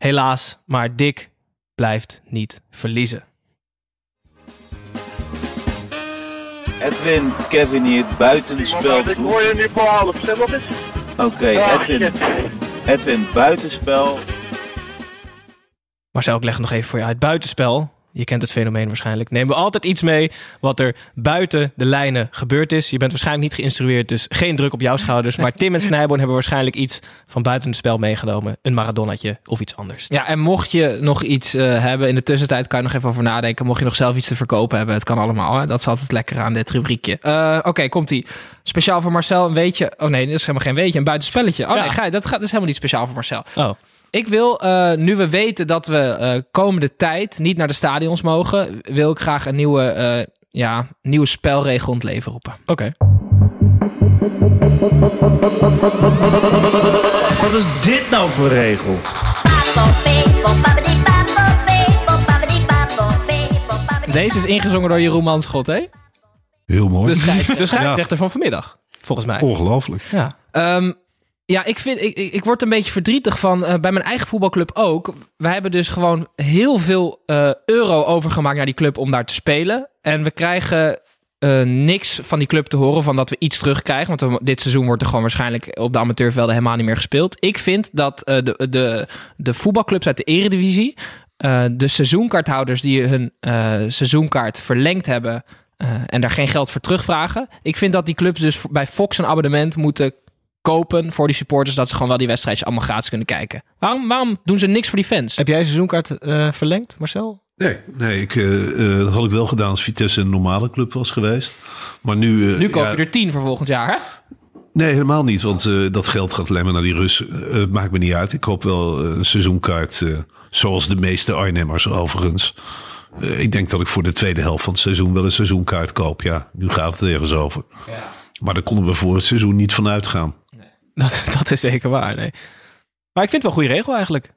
Helaas. Maar Dick blijft niet verliezen. Edwin, Kevin hier, buitenspel. Ik hoor je nu voor half. Oké, Edwin. Edwin, buitenspel. Marcel, ik leg het nog even voor je uit. Buitenspel. Je kent het fenomeen waarschijnlijk. Nemen we altijd iets mee wat er buiten de lijnen gebeurd is. Je bent waarschijnlijk niet geïnstrueerd, dus geen druk op jouw schouders. Maar Tim en Snijboon hebben waarschijnlijk iets van buiten het spel meegenomen. Een Maradonnatje of iets anders. Ja, en mocht je nog iets eh, hebben in de tussentijd, kan je nog even over nadenken. Mocht je nog zelf iets te verkopen hebben, het kan allemaal. Hè? Dat is altijd lekker aan dit rubriekje. Eh, Oké, komt-ie. Speciaal voor Marcel een weetje. Oh nee, dat is helemaal geen weetje. Een buitenspelletje. Oh Ja. nee, ga dat, gaat, dat is helemaal niet speciaal voor Marcel. Oh, Ik wil, eh, nu we weten dat we eh, komende tijd niet naar de stadions mogen, wil ik graag een nieuwe, eh, ja, nieuwe spelregel in het leven roepen. oké. Wat is dit nou voor regel? Deze is ingezongen door Jeroen Manschot, hè? Heel mooi. De scheids- De scheidsrechter van vanmiddag, volgens mij. Ongelooflijk. Ja. Ehm, ja, ik, vind, ik, ik, word een beetje verdrietig van, eh, bij mijn eigen voetbalclub ook. We hebben dus gewoon heel veel eh, euro overgemaakt naar die club om daar te spelen. En we krijgen eh, niks van die club te horen van dat we iets terugkrijgen. Want dit seizoen wordt er gewoon waarschijnlijk op de amateurvelden helemaal niet meer gespeeld. Ik vind dat de, de, de voetbalclubs uit de eredivisie, de seizoenkaarthouders die hun seizoenkaart verlengd hebben... en daar geen geld voor terugvragen. Ik vind dat die clubs dus bij Fox een abonnement moeten kopen voor die supporters, dat ze gewoon wel die wedstrijdjes allemaal gratis kunnen kijken. Waarom, waarom doen ze niks voor die fans? Heb jij je seizoenkaart eh, verlengd, Marcel? Nee, nee ik, eh, eh, dat had ik wel gedaan als Vitesse een normale club was geweest. Maar nu... eh, Nu koop ja, je er tien voor volgend jaar, hè? Nee, helemaal niet. Want eh, dat geld gaat alleen maar naar die Russen. Het maakt me niet uit. Ik koop wel een seizoenkaart. eh, zoals de meeste Arnhemmers overigens. Eh, ik denk dat ik voor de tweede helft van het seizoen wel een seizoenkaart koop. Ja, nu gaat het ergens over. Maar daar konden we voor het seizoen niet van uitgaan. Dat, dat is zeker waar, nee. Maar ik vind het wel een goede regel eigenlijk.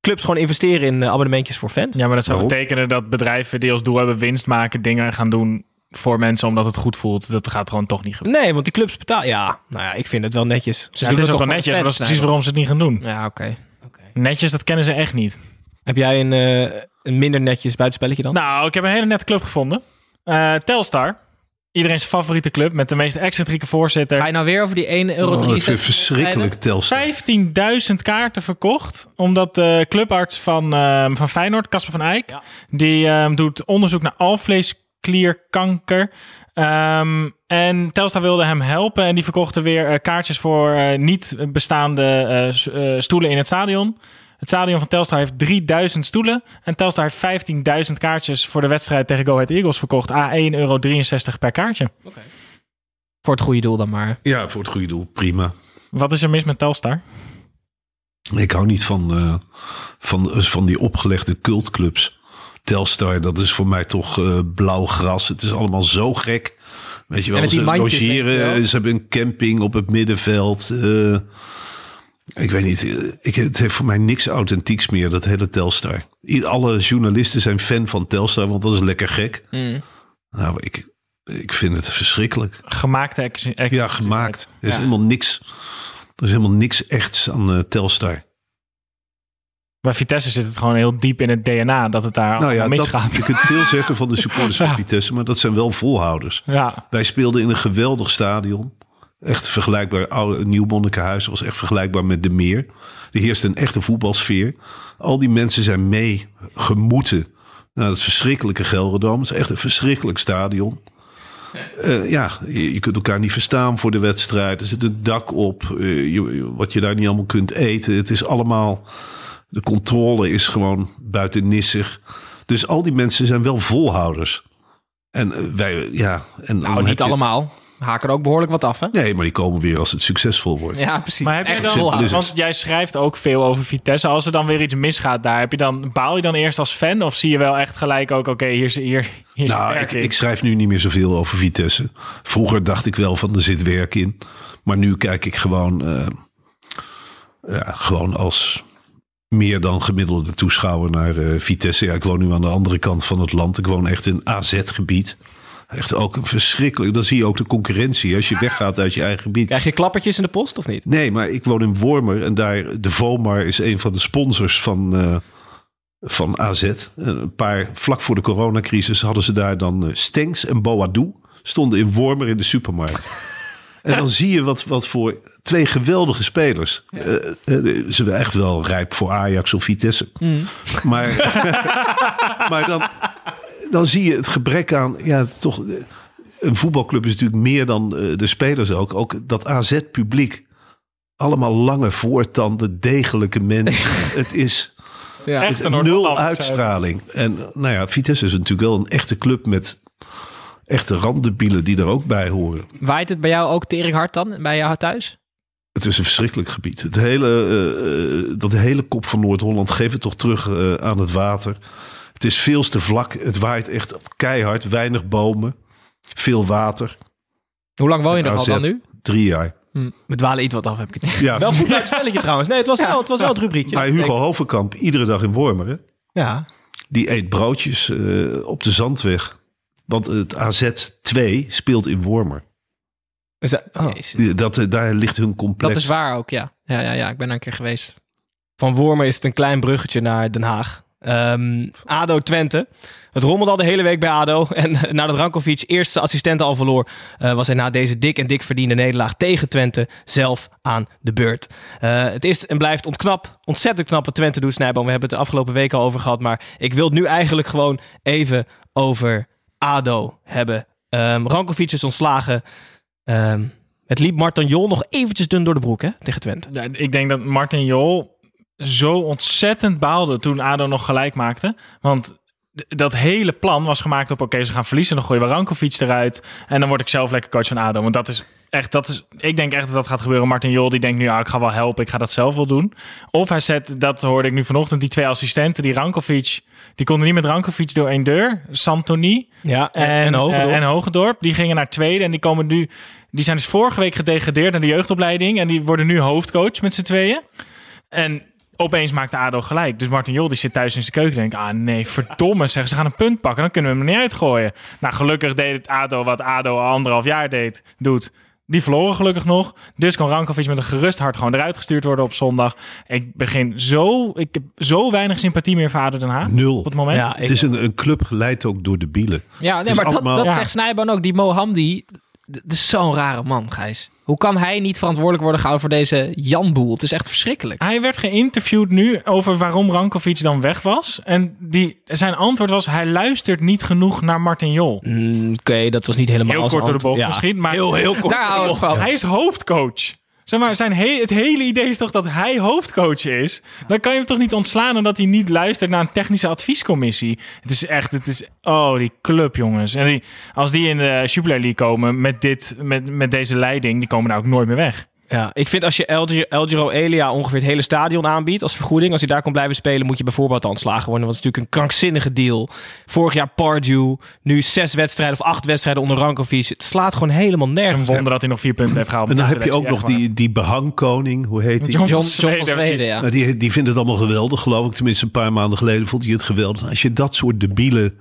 Clubs gewoon investeren in eh, abonnementjes voor fans. Ja, maar dat zou Waarom? betekenen dat bedrijven die als doel hebben winst maken, dingen gaan doen voor mensen omdat het goed voelt. Dat gaat gewoon toch niet gebeuren. Nee, want die clubs betalen... Ja, nou ja, ik vind het wel netjes. Ze Ja, doen het is toch ook wel netjes, maar dat is precies waarom ze het niet gaan doen. Ja, oké. Netjes, dat kennen ze echt niet. Heb jij een, eh, een minder netjes buitenspelletje dan? Nou, ik heb een hele nette club gevonden. Eh, Telstar. Iedereen's favoriete club met de meest excentrieke voorzitter. Ga je nou weer over die 1,63 euro? Oh, ik vind verschrikkelijk Telstar. 15.000 kaarten verkocht. Omdat de clubarts van, ehm, van Feyenoord, Casper van Eyck, die ehm, doet onderzoek naar alvleesklierkanker. Ehm, en Telstar wilde hem helpen en die verkochten weer eh, kaartjes voor eh, niet bestaande eh, stoelen in het stadion. Het stadion van Telstar heeft 3000 stoelen. En Telstar heeft 15.000 kaartjes voor de wedstrijd tegen Go Ahead Eagles verkocht. A 1,63 euro per kaartje. Voor het goede doel dan maar. Ja, voor het goede doel. Prima. Wat is er mis met Telstar? Ik hou niet van, eh, van, van die opgelegde cultclubs. Telstar, dat is voor mij toch eh, blauw gras. Het is allemaal zo gek. Weet je wel, ze logeren, ze hebben een camping op het middenveld. eh, ik weet niet, ik, het heeft voor mij niks authentieks meer, dat hele Telstar. I- Alle journalisten zijn fan van Telstar, want dat is lekker gek. Mm. Nou, ik, ik vind het verschrikkelijk. Gemaakte ex- ex- Ja, gemaakt. Er is Ja. helemaal niks. Er is helemaal niks echts aan eh, Telstar. Bij Vitesse zit het gewoon heel diep in het DNA dat het daar Nou ja, misgaat. je kunt veel zeggen van de supporters van Ja. Vitesse, maar dat zijn wel volhouders. Ja, Wij speelden in een geweldig stadion. Echt vergelijkbaar. Oude Nieuw-Monnikenhuis was echt vergelijkbaar met de Meer. Er heerst een echte voetbalsfeer. Al die mensen zijn mee gemoeten naar het verschrikkelijke Gelredome. Het is echt een verschrikkelijk stadion. Eh, ja, je, kunt elkaar niet verstaan voor de wedstrijd. Er zit een dak op. eh, je- wat je daar niet allemaal kunt eten. Het is allemaal... De controle is gewoon buitennissig. Dus al die mensen zijn wel volhouders. En eh, wij, ja... En Nou, niet je- allemaal. Haken er ook behoorlijk wat af, hè? Nee, maar die komen weer als het succesvol wordt. Ja, precies. Maar heb je dan, want jij schrijft ook veel over Vitesse. Als er dan weer iets misgaat daar, heb je dan, baal je dan eerst als fan? Of zie je wel echt gelijk ook, oké, hier is, hier, hier is Nou, werk ik, in? ik schrijf nu niet meer zoveel over Vitesse. Vroeger dacht ik wel van er zit werk in. Maar nu kijk ik gewoon, eh, ja, gewoon als meer dan gemiddelde toeschouwer naar eh, Vitesse. Ja, ik woon nu aan de andere kant van het land. Ik woon echt in AZ-gebied. Echt ook een verschrikkelijk. Dan zie je ook de concurrentie als je weggaat uit je eigen gebied. Krijg je klappertjes in de post of niet? Nee, maar ik woon in Wormer en daar de Vomar is een van de sponsors van, eh, van AZ. En Een paar vlak voor de coronacrisis hadden ze daar dan eh, Stenks en Boadou stonden in Wormer in de supermarkt. En dan zie je wat, wat voor twee geweldige spelers. Eh, eh, ze zijn echt wel rijp voor Ajax of Vitesse. Maar, maar dan, dan zie je het gebrek aan. Ja, toch. eh, Een voetbalclub is natuurlijk meer dan eh, de spelers ook. Ook dat AZ-publiek. Allemaal lange voortanden, degelijke mensen. het is Ja. Echt het, een nul uitstraling. En nou ja, Vitesse is natuurlijk wel een echte club met echte randdebielen die er ook bij horen. Waait het bij jou ook tering hard dan, bij jou thuis? Het is een verschrikkelijk gebied. Het hele, eh, dat hele kop van Noord-Holland geeft het toch terug aan het water. Het is veel te vlak. Het waait echt keihard. Weinig bomen. Veel water. Hoe lang woon je er al dan nu? Drie jaar. We dwalen iets wat af, heb ik het niet. Ja. Wel goed leuk spelletje trouwens. Nee, het was, Ja. wel, het was wel het rubriekje. Maar Hugo Hovenkamp, iedere dag in Wormer, hè? Ja. die eet broodjes eh, op de Zandweg. Want het AZ2 speelt in Wormer. Is dat- oh. Dat, eh, daar ligt hun complex. Dat is waar ook, ja. Ja, ja, ja. Ik ben daar een keer geweest. Van Wormer is het een klein bruggetje naar Den Haag. Ehm, ADO Twente. Het rommelde al de hele week bij ADO. En nadat Rankovic eerste assistenten al verloor... eh, was hij na deze dik en dik verdiende nederlaag tegen Twente zelf aan de beurt. Eh, het is en blijft ontknap, ontzettend knap wat Twente doet, Snijboom. We hebben het de afgelopen weken al over gehad. Maar ik wil het nu eigenlijk gewoon even over ADO hebben. Ehm Rankovic is ontslagen. Ehm, het liep Martin Jol nog eventjes dun door de broek hè, tegen Twente. Ik denk dat Martin Jol zo ontzettend baalde toen ADO nog gelijk maakte. Want dat hele plan was gemaakt op... oké, ze gaan verliezen, dan gooien we Rankovic eruit... en dan word ik zelf lekker coach van ADO. Want dat is echt, dat is, ik denk echt dat dat gaat gebeuren. Martin Jol die denkt nu, ja, ik ga wel helpen, ik ga dat zelf wel doen. Of hij zet, dat hoorde ik nu vanochtend, die twee assistenten, die Rankovic... die konden niet met Rankovic door één deur. Santoni Ja, en, en, en Hogendorp. eh, en. Die gingen naar tweede en die komen nu. Die zijn dus vorige week gedegradeerd naar de jeugdopleiding. En die worden nu hoofdcoach met z'n tweeën. En opeens maakt de ADO gelijk. Dus Martin Jol die zit thuis in zijn keuken. Denkt, ah nee, verdomme zeg. Ze gaan een punt pakken. Dan kunnen we hem er niet uitgooien. Nou, gelukkig deed het ADO wat ADO al anderhalf jaar deed, doet. Die verloren gelukkig nog. Dus kan Rankovic met een gerust hart gewoon eruit gestuurd worden op zondag. Ik begin zo... Ik heb zo weinig sympathie meer voor ADO Den Haag. Nul. Op het moment. Ja, Het is een, een club geleid ook door de bielen. Ja, nee, maar dat, allemaal- dat Ja. zegt Snijboon ook. Die Mohamdi, dat is zo'n rare man, Gijs. Hoe kan hij niet verantwoordelijk worden gehouden voor deze Janboel? Het is echt verschrikkelijk. Hij werd geïnterviewd nu over waarom Rankovic dan weg was. En die, zijn antwoord was: hij luistert niet genoeg naar Martin Jol. Mm, Oké, dat was niet helemaal Heel als kort door de bocht Ja. misschien, maar Heel, heel kort. Daar hij is hoofdcoach. Zeg maar, zijn he- het hele idee is toch dat hij hoofdcoach is? Dan kan je hem toch niet ontslaan omdat hij niet luistert naar een technische adviescommissie. Het is echt, het is, oh, die club, jongens. En die, als die in de Super League komen met, dit, met, met deze leiding, die komen daar ook nooit meer weg. Ja, ik vind als je El Giro- El Giro Elia ongeveer het hele stadion aanbiedt als vergoeding, als hij daar kon blijven spelen, moet je bijvoorbeeld ontslagen worden. Want het is natuurlijk een krankzinnige deal. Vorig jaar Pardew, nu zes wedstrijden of acht wedstrijden onder Rankovic. Het slaat gewoon helemaal Het is nergens. een wonder dat hij nog vier punten heeft gehaald. En dan heb je ook nog die, die behangkoning, hoe heet die? John John, John van Zweden. Ja. Nou, die, die vindt het allemaal geweldig, geloof ik. Tenminste, een paar maanden geleden vond hij het geweldig. Als je dat soort debiele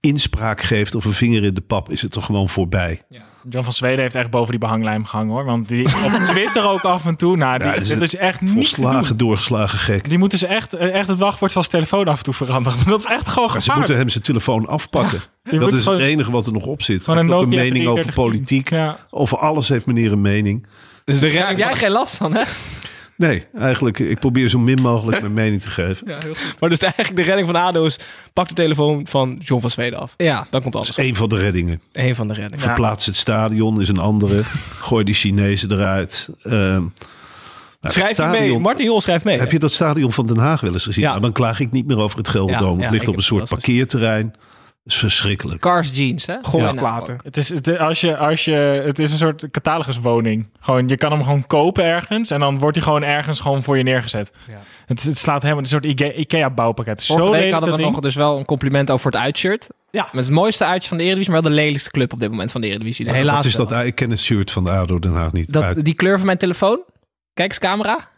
inspraak geeft of een vinger in de pap, is het toch gewoon voorbij. John van Zweden heeft echt boven die behanglijm gehangen hoor. Want die op Twitter ook af en toe. Nou, die, Ja, dit is, echt niet te doen. Volslagen doorgeslagen gek. Die moeten ze echt, eh, echt het wachtwoord van zijn telefoon af en toe veranderen. Maar dat is echt gewoon Maar ze gevaarlijk. moeten hem zijn telefoon afpakken. dat is gewoon- het enige wat er nog op zit. Hij heeft ook een mening over 3310. politiek. Ja. Over alles heeft meneer een mening. Dus de Daar heb jij van, geen last van, hè? Nee, eigenlijk, ik probeer zo min mogelijk mijn mening te geven. ja, heel goed. Maar dus eigenlijk de redding van ADO is... pak de telefoon van John van Zweden af. Ja. Dan komt Dat alles. is één van de reddingen. Een van de reddingen. Verplaats het stadion is een andere. Gooi die Chinezen eruit. Nou, het Schrijf je mee. stadion- Martin Jol schrijft mee. Heb je dat stadion van Den Haag wel eens gezien? Ja. Nou, dan klaag ik niet meer over het Gelderdoom. Ja, ja, het ligt op een soort dat parkeerterrein. Dat is verschrikkelijk. Cars jeans, hè? Golfplaten. Het is, het, als je, als je, het is een soort cataloguswoning. Gewoon, je kan hem gewoon kopen ergens. En dan wordt hij gewoon ergens gewoon voor je neergezet. Ja. Het, het slaat helemaal een soort Ike- Ikea-bouwpakket. Vorige Zo week hadden we nog dus wel een compliment over het uitshirt. Ja. Met het mooiste uitje van de Eredivisie, maar wel de lelijkste club op dit moment van de Eredivisie. Helaas Wat is dat? Ik ken het shirt van de ADO Den Haag niet. Dat, uit. die kleur van mijn telefoon. Kijk eens, camera.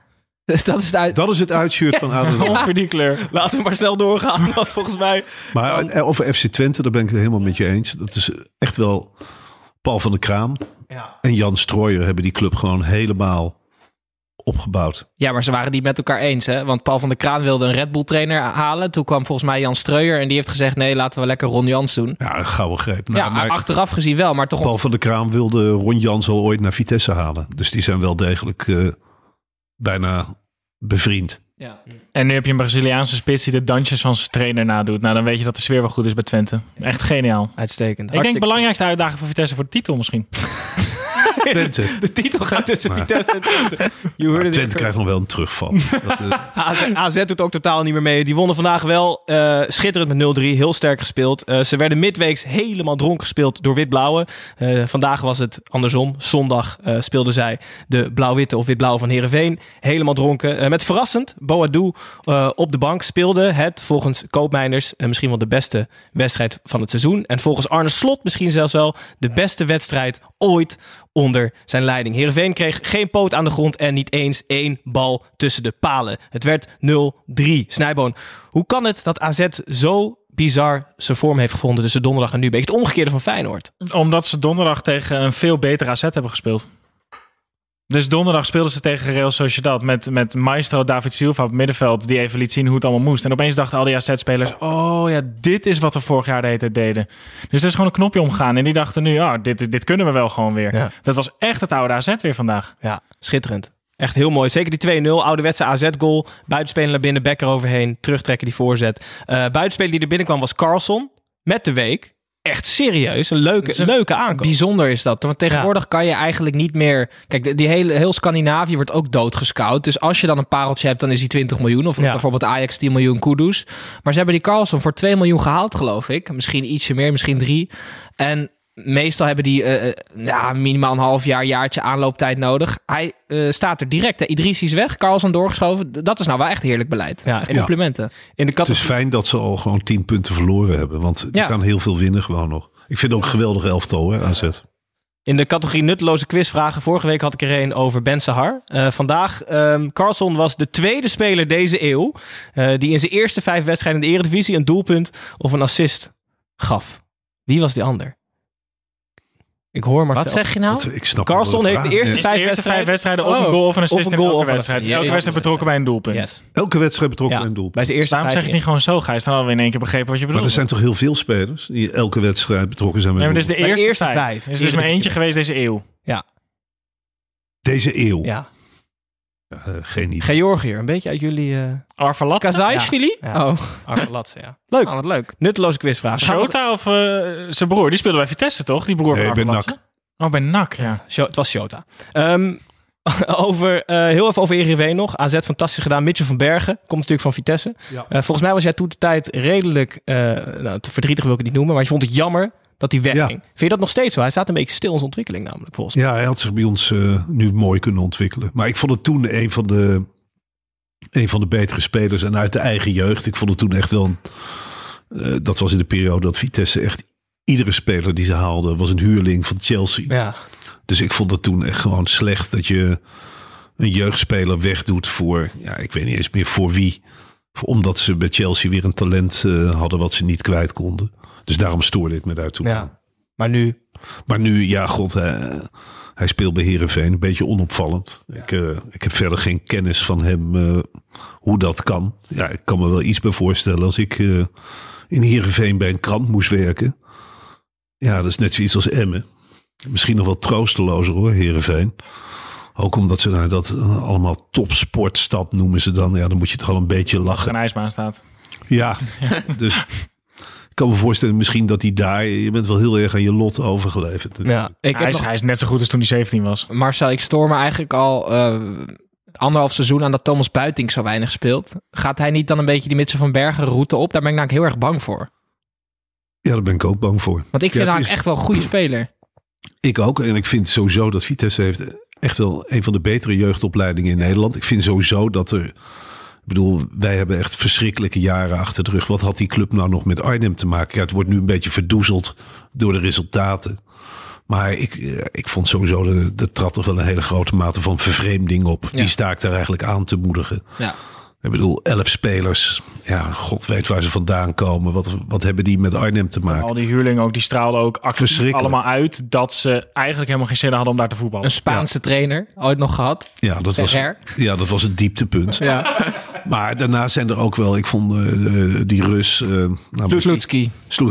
dat is het uit. Dat is het uitshirt van Haag. Ongeveer die kleur. Laten we maar snel doorgaan. Want volgens mij... Maar eh, over FC Twente, daar ben ik het helemaal met je eens. Dat is echt wel... Paul van der Kraam Ja. en Jan Strooijer hebben die club gewoon helemaal opgebouwd. Ja, maar ze waren niet met elkaar eens, hè? Want Paul van der Kraan wilde een Red Bull trainer halen. Toen kwam volgens mij Jan Streuer en die heeft gezegd: nee, laten we lekker Ron Jans doen. Ja, een gouden greep. Nou, ja, maar achteraf gezien wel, maar toch. Paul van der Kraam wilde Ron Jans al ooit naar Vitesse halen. Dus die zijn wel degelijk eh, bijna bevriend. Ja. En nu heb je een Braziliaanse spits die de dansjes van zijn trainer nadoet. Nou, dan weet je dat de sfeer wel goed is bij Twente. Echt geniaal. Uitstekend. Ik denk belangrijkste uitdaging voor Vitesse voor de titel misschien. Twente. De titel gaat tussen Maar- Vitesse en Twente. You heard Twente krijgt nog wel een terugval. Dat, AZ, AZ doet ook totaal niet meer mee. Die wonnen vandaag wel eh, schitterend met 0-3. Heel sterk gespeeld. Eh, ze werden midweeks helemaal dronken gespeeld door wit-blauwe. Eh, vandaag was het andersom. Zondag speelden zij de blauw-witte of wit-blauwe van Heerenveen. Helemaal dronken. Met verrassend, Boadou eh op de bank speelde het volgens Koopmeiners misschien wel de beste wedstrijd van het seizoen. En volgens Arne Slot misschien zelfs wel de beste wedstrijd ooit onder zijn leiding. Heerenveen kreeg geen poot aan de grond en niet eens één bal tussen de palen. Het werd 0-3. Snijboon, hoe kan het dat AZ zo bizar zijn vorm heeft gevonden tussen donderdag en nu? Beetje het omgekeerde van Feyenoord. Omdat ze donderdag tegen een veel beter AZ hebben gespeeld. Dus donderdag speelden ze tegen Real Sociedad met, met maestro David Silva op het middenveld. Die even liet zien hoe het allemaal moest. En opeens dachten al die AZ-spelers, oh ja, dit is wat we vorig jaar de hele tijd deden. Dus er is gewoon een knopje omgegaan. En die dachten nu, ah, dit, dit kunnen we wel gewoon weer. Ja. Dat was echt het oude AZ weer vandaag. Ja, schitterend. Echt heel mooi. Zeker die 2-0. Ouderwetse AZ-goal. Buitenspeler naar binnen, Becker overheen. Terugtrekken die voorzet. Eh buitenspeler die er binnenkwam was Carlson. Met de week. Echt serieus. Een leuke, een leuke aankoop. Bijzonder is dat. Want tegenwoordig kan je eigenlijk niet meer. Kijk, die hele, heel Scandinavië wordt ook doodgescout. Dus als je dan een pareltje hebt, dan is die 20 miljoen. Of Ja. bijvoorbeeld Ajax 10 miljoen Kudus. Maar ze hebben die Carlson voor 2 miljoen gehaald, geloof ik. Misschien ietsje meer, misschien 3. En meestal hebben die eh, eh, ja, minimaal een half jaar, jaartje aanlooptijd nodig. Hij eh, staat er direct. Hè. Idrissi is weg, Carlson doorgeschoven. Dat is nou wel echt heerlijk beleid. Ja, en- Complimenten. In de het is fijn dat ze al gewoon tien punten verloren hebben. Want die Ja. kan heel veel winnen gewoon nog. Ik vind het ook een geweldig elftal hè, AZ. In de categorie nutteloze quizvragen. Vorige week had ik er een over Ben Sahar. Eh, vandaag, ehm Carlson was de tweede speler deze eeuw... eh, die in zijn eerste vijf wedstrijden in de Eredivisie... een doelpunt of een assist gaf. Wie was die ander? Ik hoor maar Wat zeg je nou? Ik snap Carlson heeft de eerste Ja. vijf de eerste vijf wedstrijden... of een goal of een assist Of een in goal elke wedstrijd. Elke Ja, wedstrijd betrokken bij een doelpunt. Yes. Elke wedstrijd betrokken Ja, bij een doel. bij zijn eerste Dus daarom zeg ik niet gewoon zo, Gijs. Dan hadden we in één keer begrepen wat je Maar bedoelt. er zijn toch heel veel spelers die elke wedstrijd betrokken zijn bij Nee, maar is de eerste, eerste vijf. vijf. Er is dus maar eentje geweest deze eeuw. Deze eeuw. Ja. Eh, geen idee. Georgiër, een beetje uit jullie... eh Arvalat. Kazajsvili? Ja. Oh, Argelatse, ja. Leuk. oh, wat leuk. Nutteloze quizvraag. Shota of eh, zijn broer? Die speelde bij Vitesse, toch? Die broer Nee, van Arvalatse? Oh, bij NAC, ja. Het was Shota. Ehm, over, eh, heel even over Eredivisie nog. AZ fantastisch gedaan. Mitchell van Bergen komt natuurlijk van Vitesse. Ja. Eh, volgens mij was jij toen de tijd redelijk eh, nou, te verdrietig wil ik het niet noemen, maar je vond het jammer dat hij wegging. Ja. Vind je dat nog steeds zo? Hij staat een beetje stil in zijn ontwikkeling namelijk volgens mij. Ja, hij had zich bij ons eh, nu mooi kunnen ontwikkelen. Maar ik vond het toen een van de, een van de betere spelers. En uit de eigen jeugd. Ik vond het toen echt wel... Een, eh, dat was in de periode dat Vitesse echt... Iedere speler die ze haalden was een huurling van Chelsea. Ja. Dus ik vond het toen echt gewoon slecht dat je een jeugdspeler wegdoet voor... Ja, ik weet niet eens meer voor wie. Voor- Omdat ze bij Chelsea weer een talent eh, hadden wat ze niet kwijt konden. Dus daarom stoorde ik me daar toen aan. ja. Maar nu Maar nu, ja, god, hij, hij speelt bij Herenveen. Een beetje onopvallend. Ik, eh, ik heb verder geen kennis van hem eh, hoe dat kan. Ja, ik kan me wel iets bij voorstellen als ik eh, in Herenveen bij een krant moest werken. Ja, dat is net zoiets als Emmen. Misschien nog wel troostelozer hoor, Herenveen. Ook omdat ze nou dat allemaal topsportstad noemen ze dan. Ja, dan moet je toch al een beetje Er lachen. een ijsbaan staat. Ja, dus kan me voorstellen misschien dat hij daar... Je bent wel heel erg aan je lot overgeleverd. Ja. Ik hij, heb is, nog- hij is net zo goed als toen hij 17 was. Marcel, ik stoor me eigenlijk al eh, anderhalf seizoen aan dat Thomas Buiting zo weinig speelt. Gaat hij niet dan een beetje die Mitchell van Bergen route op? Daar ben ik namelijk heel erg bang voor. Ja, daar ben ik ook bang voor. Want ik vind Ja, is- echt wel een goede speler. Ik ook. En ik vind sowieso dat Vitesse heeft echt wel een van de betere jeugdopleidingen in Nederland. Ik vind sowieso dat er... Ik bedoel, wij hebben echt verschrikkelijke jaren achter de rug. Wat had die club nou nog met Arnhem te maken? Ja, het wordt nu een beetje verdoezeld door de resultaten. Maar ik, eh, ik vond sowieso, de, er trad toch wel een hele grote mate van vervreemding op. Ja. Die sta ik daar eigenlijk aan te moedigen. Ja. Ik bedoel, elf spelers. Ja, god weet waar ze vandaan komen. Wat, wat hebben die met Arnhem te maken? Al die huurlingen ook, die straalden ook actief allemaal uit dat ze eigenlijk helemaal geen zin hadden om daar te voetballen. Een Spaanse trainer, ooit nog gehad. Ja, dat was, ja, dat was het dieptepunt. Ja. Maar daarna zijn er ook wel, ik vond eh, die Rus. eh nou,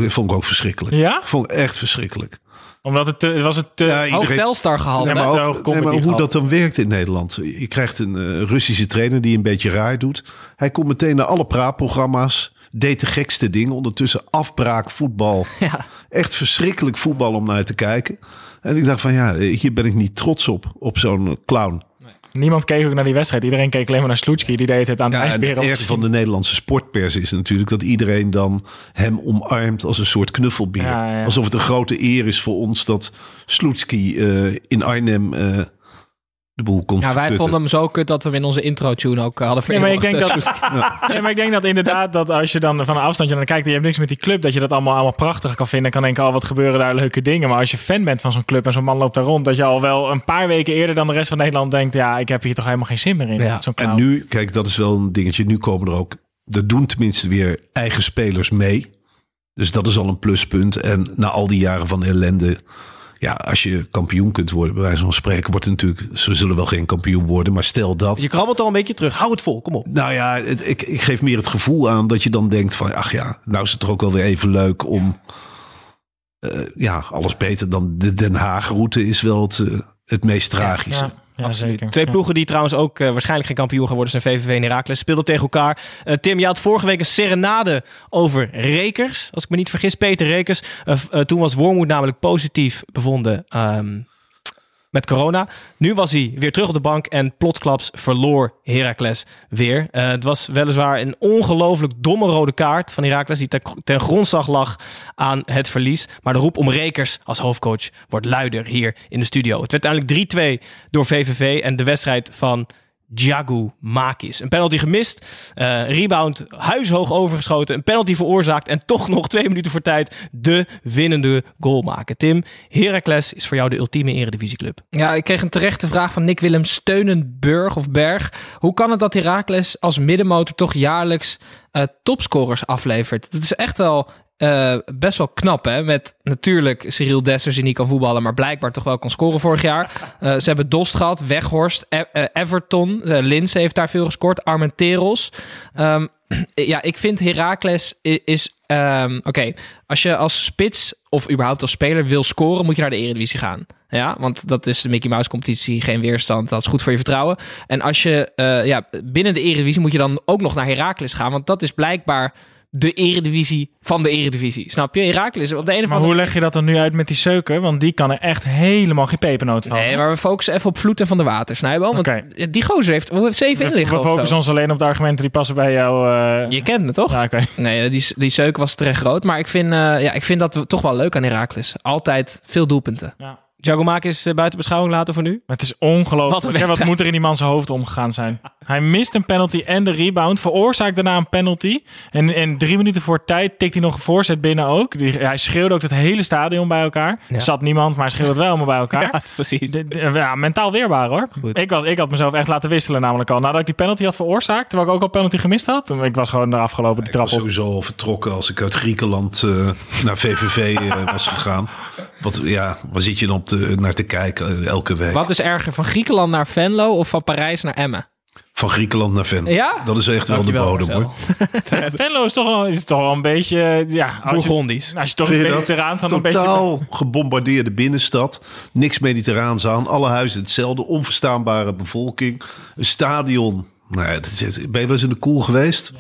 vond ik ook verschrikkelijk. Ja? Vond ik echt verschrikkelijk. Omdat het, te, was het te... Ja, Hoog iedereen- Telstar gehaald. Nee, maar, te ook- hoog nee, comedy maar hoe gehad. dat dan werkt in Nederland. Je krijgt een eh, Russische trainer die een beetje raar doet. Hij komt meteen naar alle praatprogramma's. Deed de gekste dingen. Ondertussen afbraak, voetbal. Ja. Echt verschrikkelijk voetbal om naar te kijken. En ik dacht van ja, hier ben ik niet trots op. Op zo'n eh, clown. Niemand keek ook naar die wedstrijd. Iedereen keek alleen maar naar Sloetski. Die deed het aan de Ja, en ijsberen. het ergste van de Nederlandse sportpers is natuurlijk dat iedereen dan hem omarmt als een soort knuffelbeer. Ja, ja. Alsof het een grote eer is voor ons dat Sloetski eh, in Arnhem eh, de boel kon Ja, wij verputten. vonden hem zo kut dat we hem in onze intro-tune ook eh, hadden Nee, maar ik denk vereeuwigd. dat, nee, maar ik denk dat inderdaad dat als je dan van een afstandje naar kijkt en je hebt niks met die club, dat je dat allemaal, allemaal prachtig kan vinden. En kan denken, oh wat gebeuren daar leuke dingen. Maar als je fan bent van zo'n club en zo'n man loopt daar rond, dat je al wel een paar weken eerder dan de rest van Nederland denkt, ja, ik heb hier toch helemaal geen zin meer in. Ja. En nu, kijk, dat is wel een dingetje. Nu komen er ook, er doen tenminste weer eigen spelers mee. Dus dat is al een pluspunt. En na al die jaren van ellende, ja, als je kampioen kunt worden, bij wijze van spreken, wordt het natuurlijk, ze zullen wel geen kampioen worden, maar stel dat. Je krabbelt al een beetje terug. Hou het vol, kom op. Nou ja, het, ik, ik geef meer het gevoel aan dat je dan denkt van, ach ja, nou is het toch ook wel weer even leuk om, eh, ja, alles beter dan de Den Haag-route is wel het, eh, het meest tragische. Ja, ja Absoluut. zeker. Twee Ja. ploegen die trouwens ook eh, waarschijnlijk geen kampioen gaan worden zijn VVV en Heracles. Speelden tegen elkaar. Eh, Tim, je had vorige week een serenade over Rekers. Als ik me niet vergis, Peter Rekers. Eh, toen was Wormoed namelijk positief bevonden ehm, met corona. Nu was hij weer terug op de bank en plotsklaps verloor Heracles weer. Eh, het was weliswaar een ongelooflijk domme rode kaart van Heracles die ten, ten grondslag lag aan het verlies. Maar de roep om Rekers als hoofdcoach wordt luider hier in de studio. Het werd uiteindelijk 3-2 door VVV en de wedstrijd van Djagu Makis. Een penalty gemist, eh, rebound huishoog overgeschoten, een penalty veroorzaakt en toch nog twee minuten voor tijd de winnende goal maken. Tim, Heracles is voor jou de ultieme eredivisieclub. Ja, ik kreeg een terechte vraag van Nick Willem Steunenburg of Berg. Hoe kan het dat Heracles als middenmotor toch jaarlijks eh, topscorers aflevert? Dat is echt wel eh, best wel knap, hè? Met natuurlijk Cyril Dessers die niet kan voetballen, maar blijkbaar toch wel kan scoren vorig jaar. Eh, ze hebben Dost gehad, Weghorst, E- eh, Everton, Linse heeft daar veel gescoord, Armenteros. Ehm, ja, ik vind Heracles is... ehm, Oké, als je als spits of überhaupt als speler wil scoren, moet je naar de Eredivisie gaan. Ja, want dat is de Mickey Mouse competitie, geen weerstand. Dat is goed voor je vertrouwen. En als je ja, binnen de Eredivisie moet je dan ook nog naar Heracles gaan, want dat is blijkbaar de Eredivisie van de Eredivisie. Snap je? Heracles op de een of Maar hoe leg je dat dan nu uit met die Seuken? Want die kan er echt helemaal geen pepernoot van. Nee, maar we focussen even op Vloed en Van de Water, Snijboom. Want die gozer heeft, hoe heeft zeven inliggen we focussen ons alleen op de argumenten die passen bij jou. eh, Je kent me toch? Ja. Nee, die, die Seuk was terecht groot. Maar ik vind, eh, ja, ik vind dat we toch wel leuk aan Heracles. Altijd veel doelpunten. Ja. Giacomakis uh, buiten beschouwing laten voor nu? Het is ongelooflijk. Wat, wat moet er in die man zijn hoofd omgegaan zijn? Hij mist een penalty en de rebound. Veroorzaakt daarna een penalty. En, en drie minuten voor tijd tikt hij nog een voorzet binnen ook. Die, hij schreeuwde ook het hele stadion bij elkaar. Ja. Er zat niemand, maar hij schreeuwde wel allemaal bij elkaar. Ja, precies. De- de- ja, mentaal weerbaar hoor. Goed. Ik, was, ik had mezelf echt laten wisselen namelijk al. Nadat ik die penalty had veroorzaakt, terwijl ik ook al penalty gemist had. Ik was gewoon eraf gelopen, de Ik trap was op. sowieso al vertrokken als ik uit Griekenland eh, naar VVV eh, was gegaan. Wat, ja, waar zit je dan op te, naar te kijken eh, elke week? Wat is erger, van Griekenland naar Venlo of van Parijs naar Emmen? Van Griekenland naar Venlo. Ja? Dat is echt wel de bodem hoor. Venlo is toch wel, is toch wel een beetje... Ja, als je, Bourgondisch. als je toch in Vind je mediterraan staat, dan een beetje... Totaal gebombardeerde binnenstad. Niks mediterraans aan. Alle huizen hetzelfde. Onverstaanbare bevolking. Een stadion. Nou ja, dat is, ben je wel eens in de koel geweest?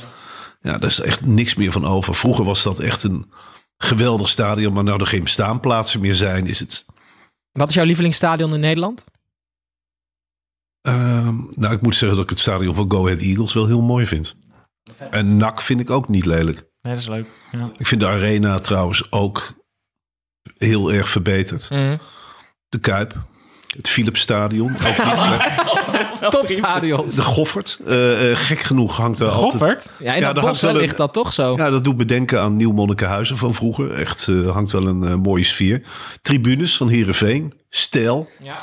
Ja. daar is echt niks meer van over. Vroeger was dat echt een geweldig stadion. Maar nou er geen staanplaatsen meer zijn, is het... Wat is jouw lievelingsstadion in Nederland? Ehm, nou, ik moet zeggen dat ik het stadion van Go Ahead Eagles wel heel mooi vind. En NAC vind ik ook niet lelijk. Nee, dat is leuk. Ja. Ik vind de arena trouwens ook heel erg verbeterd. Mhm. De Kuip. Het Philipsstadion. Topstadion. De Goffert. eh, eh, gek genoeg hangt er altijd... Goffert? Ja, in Ja, dat wel een- ligt dat toch zo? Ja, dat doet me denken aan Nieuw Monnikenhuizen van vroeger. Echt eh, hangt wel een mooie sfeer. Tribunes van Heerenveen. Stijl. Ja.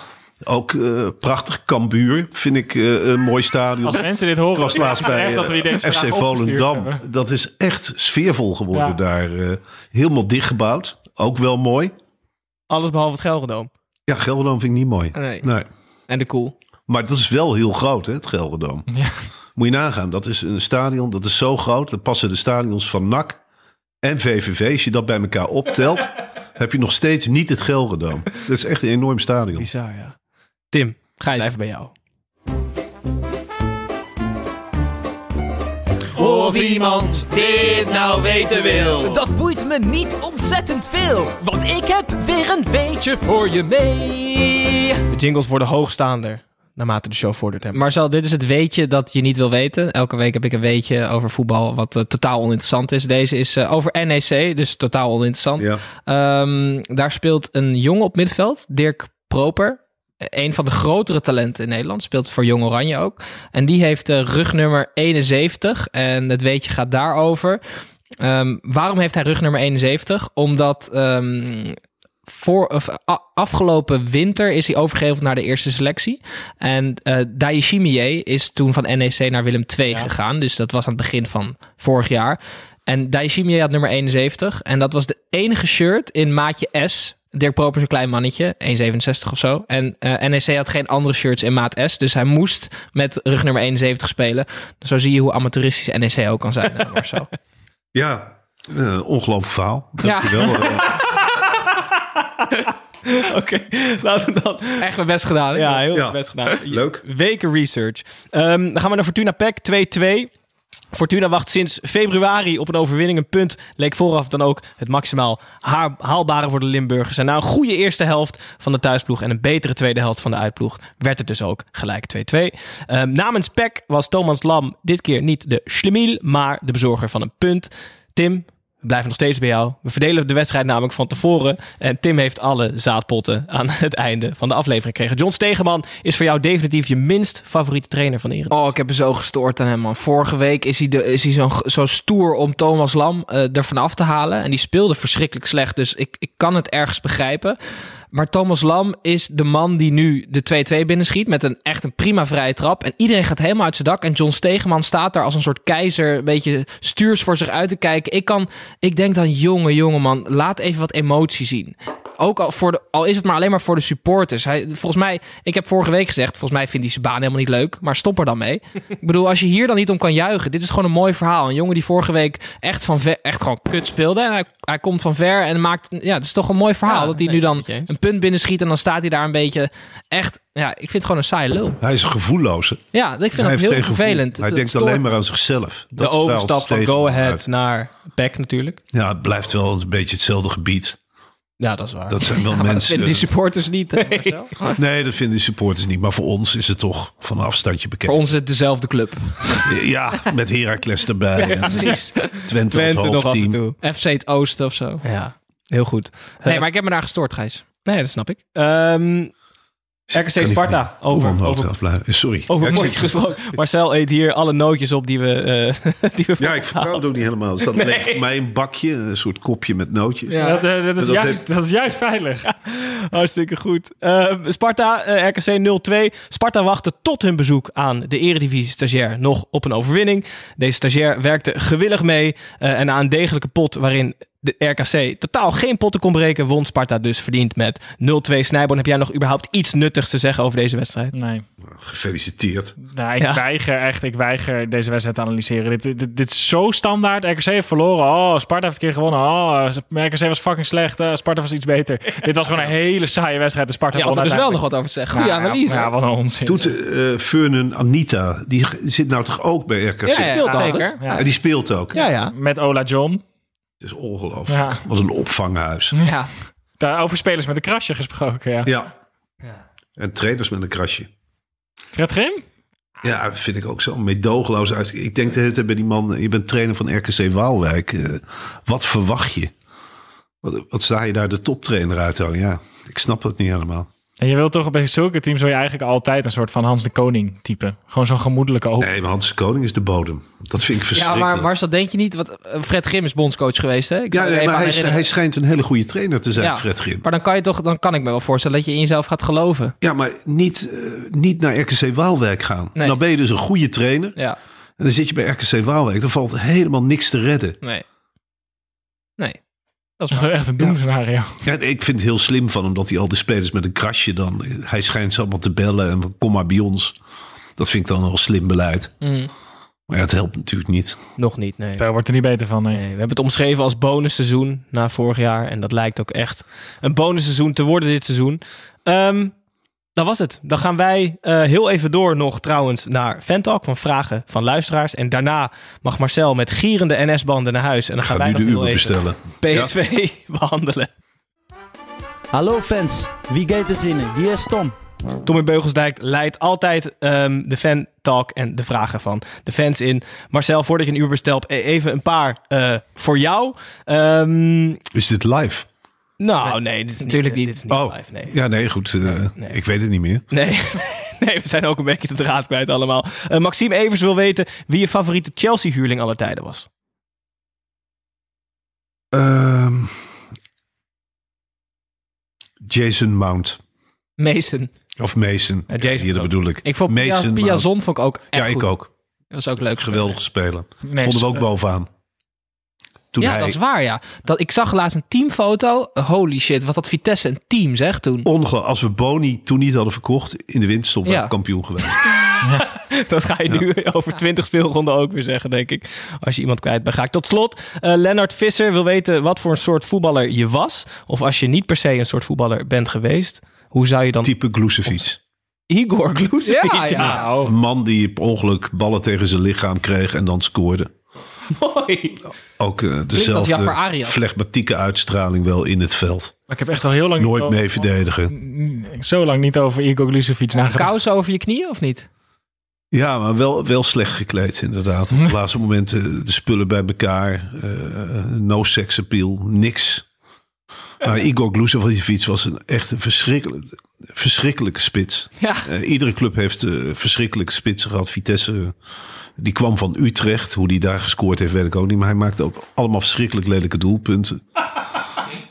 Ook eh, prachtig. Cambuur vind ik een mooi stadion. Als mensen dit horen... Ik was laatst bij FC Volendam. hebben. Dat is echt sfeervol geworden Ja. daar. helemaal dichtgebouwd. Ook wel mooi. Alles behalve het Gelredome. Ja, Gelderdoom vind ik niet mooi. Nee. Nee. En de Koel. Maar dat is wel heel groot, hè, het Gelderdoom. Ja. Moet je nagaan, dat is een stadion, dat is zo groot. Dan passen de stadions van NAC en VVV. Als je dat bij elkaar optelt, heb je nog steeds niet het Gelderdoom. Dat is echt een enorm stadion. Bizar, ja. Tim, Gijs. blijf bij jou. Of iemand dit nou weten wil. Dat boeit me niet ontzettend veel, want ik heb weer een weetje voor je mee. De jingles worden hoogstaander naarmate de show vordert. Hè. Marcel, dit is het weetje dat je niet wil weten. Elke week heb ik een weetje over voetbal wat eh, totaal oninteressant is. Deze is eh, over NEC, dus totaal oninteressant. Ja. Ehm, daar speelt een jongen op middenveld, Dirk Proper. Een van de grotere talenten in Nederland. Speelt voor Jong Oranje ook. En die heeft eh, rugnummer 71. En het weetje gaat daarover. Ehm, waarom heeft hij rugnummer 71? Omdat ehm, voor, of, afgelopen winter is hij overgeheveld naar de eerste selectie. En eh Daishimie is toen van NEC naar Willem II gegaan. Dus dat was aan het begin van vorig jaar. En Daishimie had nummer 71. En dat was de enige shirt in maatje S. Dirk Proper is een klein mannetje, 1,67 of zo. En eh, NEC had geen andere shirts in maat S. Dus hij moest met rug nummer 71 spelen. Zo zie je hoe amateuristisch NEC ook kan zijn, Marcel. Ja, eh, ongelooflijk verhaal. Ja. Dankjewel. Oké, laten we dan... Echt mijn best gedaan. hè? Ja, heel Ja. best gedaan. Leuk. Weken research. Ehm, dan gaan we naar Fortuna PEC 2-2. Fortuna wacht sinds februari op een overwinning. Een punt leek vooraf dan ook het maximaal haalbare voor de Limburgers. En na een goede eerste helft van de thuisploeg en een betere tweede helft van de uitploeg werd het dus ook gelijk 2-2. Ehm, namens PEC was Thomas Lam dit keer niet de schlemiel, maar de bezorger van een punt. Tim, we blijven nog steeds bij jou. We verdelen de wedstrijd namelijk van tevoren. En Tim heeft alle zaadpotten aan het einde van de aflevering gekregen. John Stegeman is voor jou definitief je minst favoriete trainer van Eredivisie. Oh, ik heb me zo gestoord aan hem, man. Vorige week is hij, de, is hij zo, zo stoer om Thomas Lam eh ervan af te halen. En die speelde verschrikkelijk slecht, dus ik, ik kan het ergens begrijpen. Maar Thomas Lam is de man die nu de 2-2 binnenschiet met een echt een prima vrije trap. En iedereen gaat helemaal uit zijn dak. En John Stegeman staat daar als een soort keizer, een beetje stuurs voor zich uit te kijken. Ik, kan, ik denk dan, jonge, jonge man, laat even wat emotie zien. Ook al, voor de, al is het maar alleen maar voor de supporters. Hij, volgens mij, ik heb vorige week gezegd, volgens mij vindt hij zijn baan helemaal niet leuk. Maar stop er dan mee. ik bedoel, als je hier dan niet om kan juichen. Dit is gewoon een mooi verhaal. Een jongen die vorige week echt, van ver, echt gewoon kut speelde. En hij, hij komt van ver en maakt... Ja, het is toch een mooi verhaal. Ja, dat hij nee, nu dan een punt binnenschiet en dan staat hij daar een beetje echt... Ja, ik vind het gewoon een saai lul. hij is een gevoelloze. Ja, ik vind hij dat heel vervelend. Hij Het- denkt het alleen maar aan zichzelf. de Dat overstap straalt van Stegeman Go Ahead uit. naar PEC natuurlijk. Ja, het blijft wel een beetje hetzelfde gebied. Ja, dat is waar. Dat zijn wel Maar dat mensen... vinden die supporters niet. hè, Marcel? Nee, dat vinden de supporters niet. Maar voor ons is het toch van een afstandje bekend. Voor ons is het dezelfde club. Ja, met Heracles erbij. Ja, en precies. Twente, Twente als nog af en hoofdteam. toe. FC het Oosten of zo. Ja, heel goed. Nee, Eh, maar ik heb me daar gestoord, Gijs. Nee, dat snap ik. Ehm, RKC Sparta. Over, over, afblijven. Sorry. over zit- gesproken. Marcel eet hier alle nootjes op die we... eh die we Ja, ik vertrouw het ook niet helemaal. Dus Nee. ligt voor mij een bakje, een soort kopje met nootjes. Ja. Dat, eh, dat, is Dat juist, heeft- dat is juist veilig. Hartstikke goed. Eh, Sparta, eh, RKC 0-2. Sparta wachtte tot hun bezoek aan de eredivisie-stagiair nog op een overwinning. Deze stagiair werkte gewillig mee. eh, en na een degelijke pot waarin de RKC totaal geen potten kon breken, won Sparta dus verdiend met 0-2. Snijboon, heb jij nog überhaupt iets nuttigs te zeggen over deze wedstrijd? Nee. Gefeliciteerd. Nou, ik Ja. weiger echt, ik weiger deze wedstrijd te analyseren. Dit, dit, dit is zo standaard. RKC heeft verloren. Oh, Sparta heeft een keer gewonnen. Oh, RKC was fucking slecht. Eh, Sparta was iets beter. dit was gewoon een hele saaie wedstrijd. De Sparta Je had won er dus wel nog wat over te zeggen. Goeie Nou, analyse. Ja, wat een onzin. Doet eh Anita, die zit nou toch ook bij RKC? Ja, ja, speelt zeker. Ja. En die speelt ook. Ja, ja. Met Ola John. Het is ongelooflijk. Ja. Wat een opvanghuis. Ja. Daar over spelers met een krasje gesproken. Ja. Ja. En trainers met een krasje. Fred Grim? Ja, vind ik ook zo meedogenloos uit. Ik denk de hele tijd bij die man, je bent trainer van RKC Waalwijk. eh, wat verwacht je? Wat, wat sta je daar de toptrainer uit? Ja, ik snap het niet helemaal. En je wilt toch bij zulke teams wil je eigenlijk altijd een soort van Hans de Koning type. Gewoon zo'n gemoedelijke open. Nee, maar Hans de Koning is de bodem. Dat vind ik Ja, verschrikkelijk. maar Marcel, denk je niet... Wat, eh, Fred Grim is bondscoach geweest, hè? Ik Ja, nee, maar hij, hij schijnt een hele goede trainer te zijn, Ja. Fred Grim. Maar dan kan, je toch, dan kan ik me wel voorstellen dat je in jezelf gaat geloven. Ja, maar niet, eh, niet naar RKC Waalwijk gaan. Nee. Nou ben je dus een goede trainer. Ja, En dan zit je bij RKC Waalwijk. Dan valt helemaal niks te redden. nee. Nee. Dat is waar. echt een doemscenario. Ja, ik vind het heel slim van hem dat hij al die spelers met een krasje dan... Hij schijnt ze allemaal te bellen en kom maar bij ons. Dat vind ik dan wel slim beleid. Mm. Maar ja, het helpt natuurlijk niet. Nog niet, nee. Daar wordt er niet beter van. Nee. Nee, we hebben het omschreven als bonusseizoen na vorig jaar. En dat lijkt ook echt een bonusseizoen te worden dit seizoen. Ehm dat was het. Dan gaan wij eh, heel even door nog trouwens naar Ventalk van vragen van luisteraars. En daarna mag Marcel met gierende NS-banden naar huis. En dan gaan ga wij nu nog de Uber bestellen. PSV behandelen. Hallo fans, wie gaat er zinnen? Hier is Tom. Tommy Beugelsdijk leidt altijd ehm, de fan talk en de vragen van de fans in. Marcel, voordat je een Uber bestelt, e- even een paar eh, voor jou. Ehm, Is dit live? Nou, nee, dit is Natuurlijk niet. niet. Dit is niet Oh, live, nee. ja, nee, goed. eh, Ik weet het niet meer. Nee. nee, we zijn ook een beetje de draad kwijt allemaal. Eh, Maxime Evers wil weten wie je favoriete Chelsea-huurling aller tijden was. Ehm, Jason Mount. Mason. Of Mason. Ja, Jason dat ook. bedoel ik. Ik vond Mason Pia Mount. Zon vond ik ook echt Ja, ik goed. ook. Dat was ook leuk. Geweldige speler. Nee, Vonden we ook eh, bovenaan. Toen ja, hij dat is waar, ja. Dat, ik zag laatst een teamfoto. Holy shit, wat had Vitesse een team, zeg, toen. ongelooflijk. Als we Boni toen niet hadden verkocht in de winterstop, Ja. we kampioen geweest. Dat ga je nu over 20 speelronden ook weer zeggen, denk ik. Als je iemand kwijt bent. Ga ik tot slot. eh Lennart Visser wil weten wat voor een soort voetballer je was. Of als je niet per se een soort voetballer bent geweest. Hoe zou je dan... Type Glucevic. Igor Glucevic. Ja, ja. Nou, Een man die per ongeluk ballen tegen zijn lichaam kreeg en dan scoorde. Mooi. Ook eh, dezelfde flegmatieke uitstraling wel in het veld. maar ik heb echt al heel lang Nooit niet mee over- verdedigen. Zo lang niet over Igor Glucevic nagedacht. Kousen over je knieën of niet? Ja, maar wel, wel slecht gekleed inderdaad. Op het laatste moment eh, de spullen bij elkaar. eh, no sex appeal, niks. Maar Igor Glucevic was een echt een verschrikkelijk, verschrikkelijke spits. Ja. Eh, iedere club heeft eh, verschrikkelijke spitsen gehad. Vitesse, eh, die kwam van Utrecht. Hoe die daar gescoord heeft, weet ik ook niet. Maar hij maakte ook allemaal verschrikkelijk lelijke doelpunten.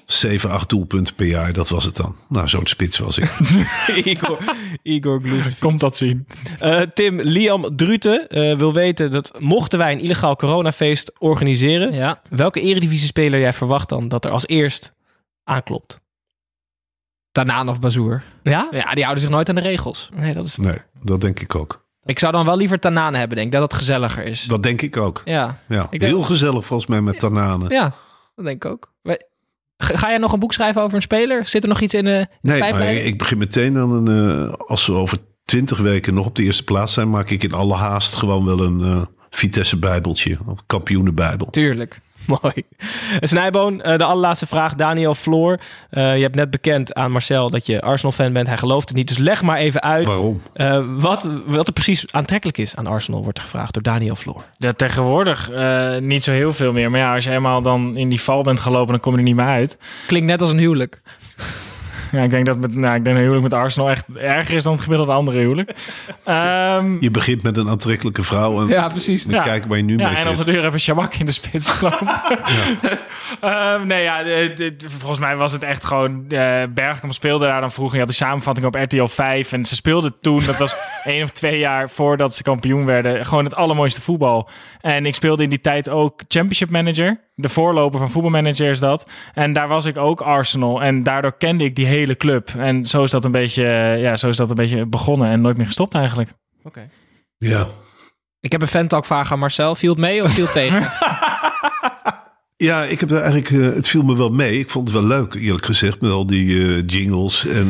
7, 8 doelpunten per jaar, dat was het dan. Nou, zo'n spits was ik. Igor, Igor. Komt dat zien. Eh, Tim Liam Druten eh, wil weten dat mochten wij een illegaal coronafeest organiseren, Ja. welke eredivisie-speler jij verwacht dan dat er als eerst aanklopt? Tanaan of Bazoer. Ja? Ja, die houden zich nooit aan de regels. Nee, dat is... Nee, dat denk ik ook. Ik zou dan wel liever Tanaan hebben, denk ik. Dat het gezelliger is. Dat denk ik ook. Ja, Ja, Ik denk- heel gezellig volgens mij met Tananen. ja, dat denk ik ook. Ga jij nog een boek schrijven over een speler? Zit er nog iets in de, in de Nee, maar ik begin meteen aan een... eh, als we over twintig weken nog op de eerste plaats zijn... maak ik in alle haast gewoon wel een eh, Vitesse bijbeltje. Of kampioenenbijbel. Tuurlijk. Mooi. Snijboon, eh, de allerlaatste vraag. Daniel Floor, eh, je hebt net bekend aan Marcel dat je Arsenal-fan bent. Hij gelooft het niet, dus leg maar even uit Waarom? eh, wat, wat er precies aantrekkelijk is aan Arsenal, wordt gevraagd door Daniel Floor. Ja, tegenwoordig eh, niet zo heel veel meer. Maar ja, als je eenmaal dan in die val bent gelopen, dan kom je er niet meer uit. Klinkt net als een huwelijk. Ja, ik denk dat met, nou, ik denk dat huwelijk met Arsenal echt erger is dan het gemiddelde andere huwelijk. Ehm, Je begint met een aantrekkelijke vrouw en Ja, precies. dan Ja. kijk waar je nu ja, mee en de zit. deur even Shabak in de spits gelopen. Ehm, nee, ja, dit- dit- volgens mij was het echt gewoon... eh Bergkamp speelde daar dan vroeger. Je had de samenvatting op RTL 5. En ze speelden toen, dat was één of twee jaar voordat ze kampioen werden... gewoon het allermooiste voetbal. En ik speelde in die tijd ook Championship Manager. De voorloper van voetbalmanager is dat. En daar was ik ook Arsenal. En daardoor kende ik die hele club. En zo is dat een beetje, eh, ja, zo is dat een beetje begonnen en nooit meer gestopt eigenlijk. Oké. Ja. Ik heb een fan-talk vraag aan Marcel. Viel het mee of viel het tegen? Ja, ik heb er eigenlijk, eh, het viel me wel mee. Ik vond het wel leuk, eerlijk gezegd, met al die eh, jingles. En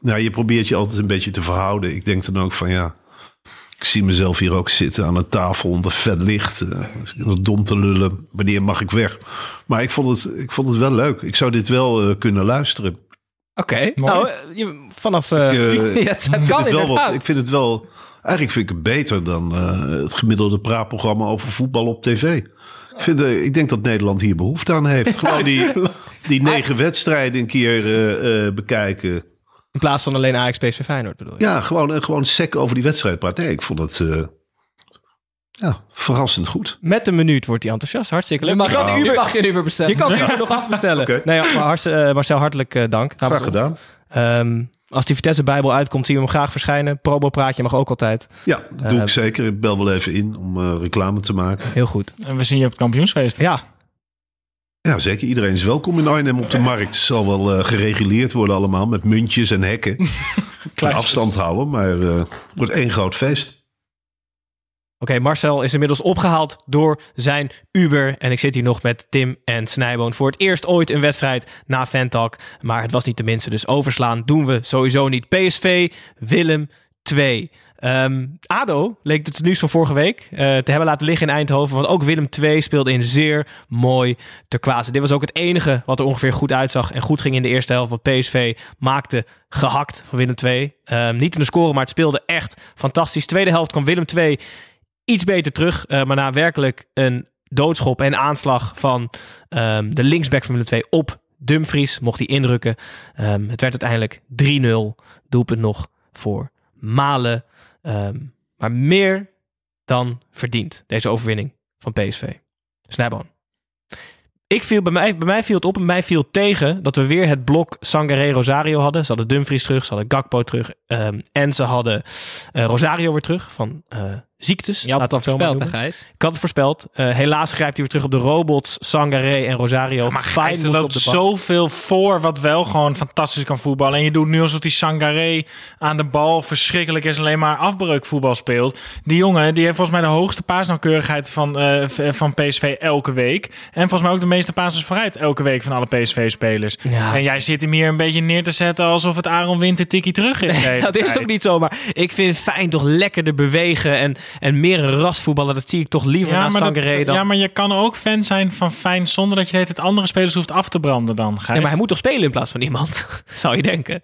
nou, je probeert je altijd een beetje te verhouden. Ik denk dan ook van ja, ik zie mezelf hier ook zitten aan een tafel onder vet licht. eh, dom te lullen. Wanneer mag ik weg? Maar ik vond het, ik vond het wel leuk. Ik zou dit wel eh, kunnen luisteren. Oké. Nou, eh, je- vanaf... eh, Ik, Ja, het ik vind kan het wel inderdaad. wat. Ik vind het wel. Eigenlijk vind ik het beter dan eh, het gemiddelde praatprogramma over voetbal op tv. Ik, vind, ik denk dat Nederland hier behoefte aan heeft. Gewoon die, die negen wedstrijden een keer bekijken. In plaats van alleen Ajax, PSV, Feyenoord bedoel je? Ja, gewoon, en gewoon sec over die wedstrijd praten. Nee, ik vond het eh, ja, verrassend goed. Met een minuut wordt hij enthousiast. Hartstikke leuk. Je mag, je de Uber, mag je Uber bestellen. je kan Uber nog afbestellen. Nee, ja, eh, Marcel, hartelijk eh, dank. Graag gedaan. Ehm, als die Vitesse Bijbel uitkomt, zien we hem graag verschijnen. Probo praatje mag ook altijd. Ja, dat doe Eh, ik zeker. Ik bel wel even in om eh, reclame te maken. Heel goed. En we zien je op het kampioensfeest. Ja, Ja, zeker. Iedereen is welkom in Arnhem op de markt. Het zal wel eh, gereguleerd worden allemaal met muntjes en hekken. En afstand houden, maar eh, het wordt één groot feest. Oké, Marcel is inmiddels opgehaald door zijn Uber. En ik zit hier nog met Tim en Snijboon. Voor het eerst ooit een wedstrijd na Ventalk. Maar het was niet de minste, dus overslaan doen we sowieso niet. PSV, Willem 2. Ehm, ADO leek het nieuws van vorige week eh, te hebben laten liggen in Eindhoven. Want ook Willem 2 speelde in zeer mooi turquoise. Dit was ook het enige wat er ongeveer goed uitzag en goed ging in de eerste helft. Want PSV maakte gehakt van Willem 2. Ehm, niet in de score, maar het speelde echt fantastisch. Tweede helft kwam Willem 2 iets beter terug. eh, maar na werkelijk een doodschop en aanslag van ehm, de linksback van Willem II op Dumfries mocht hij indrukken. Het werd uiteindelijk 3-0. Doelpunt nog voor Malen. Ehm, maar meer dan verdiend, deze overwinning van PSV. Snijboon. Ik viel, bij, mij, bij mij viel het op en mij viel tegen dat we weer het blok Sangaré Rosario hadden. Ze hadden Dumfries terug, ze hadden Gakpo terug ehm, en ze hadden eh, Rosario weer terug van eh, ziektes. Je had het al maar voorspeld. Gijs? Ik had het voorspeld. Eh, helaas grijpt hij weer terug op de robots Sangaré en Rosario. Maar Fijn Gijs, er loopt zoveel voor wat wel gewoon fantastisch kan voetballen. En je doet nu alsof die Sangaré aan de bal verschrikkelijk is en alleen maar afbreukvoetbal speelt. Die jongen die heeft volgens mij de hoogste paasnauwkeurigheid van, eh, v- van PSV elke week. En volgens mij ook de meeste passes vooruit elke week van alle PSV-spelers. Ja. En jij zit hem hier een beetje neer te zetten alsof het Aaron Winter tikkie terug is. Nee, dat is ook niet zo, maar ik vind het fijn toch lekkerder bewegen en, en meer een rasvoetballen. Dat zie ik toch liever Ja naast Sangaré dan... ja, maar je kan ook fan zijn van fijn zonder dat je het het andere spelers hoeft af te branden dan. Ja, maar hij moet toch spelen in plaats van iemand, zou je denken.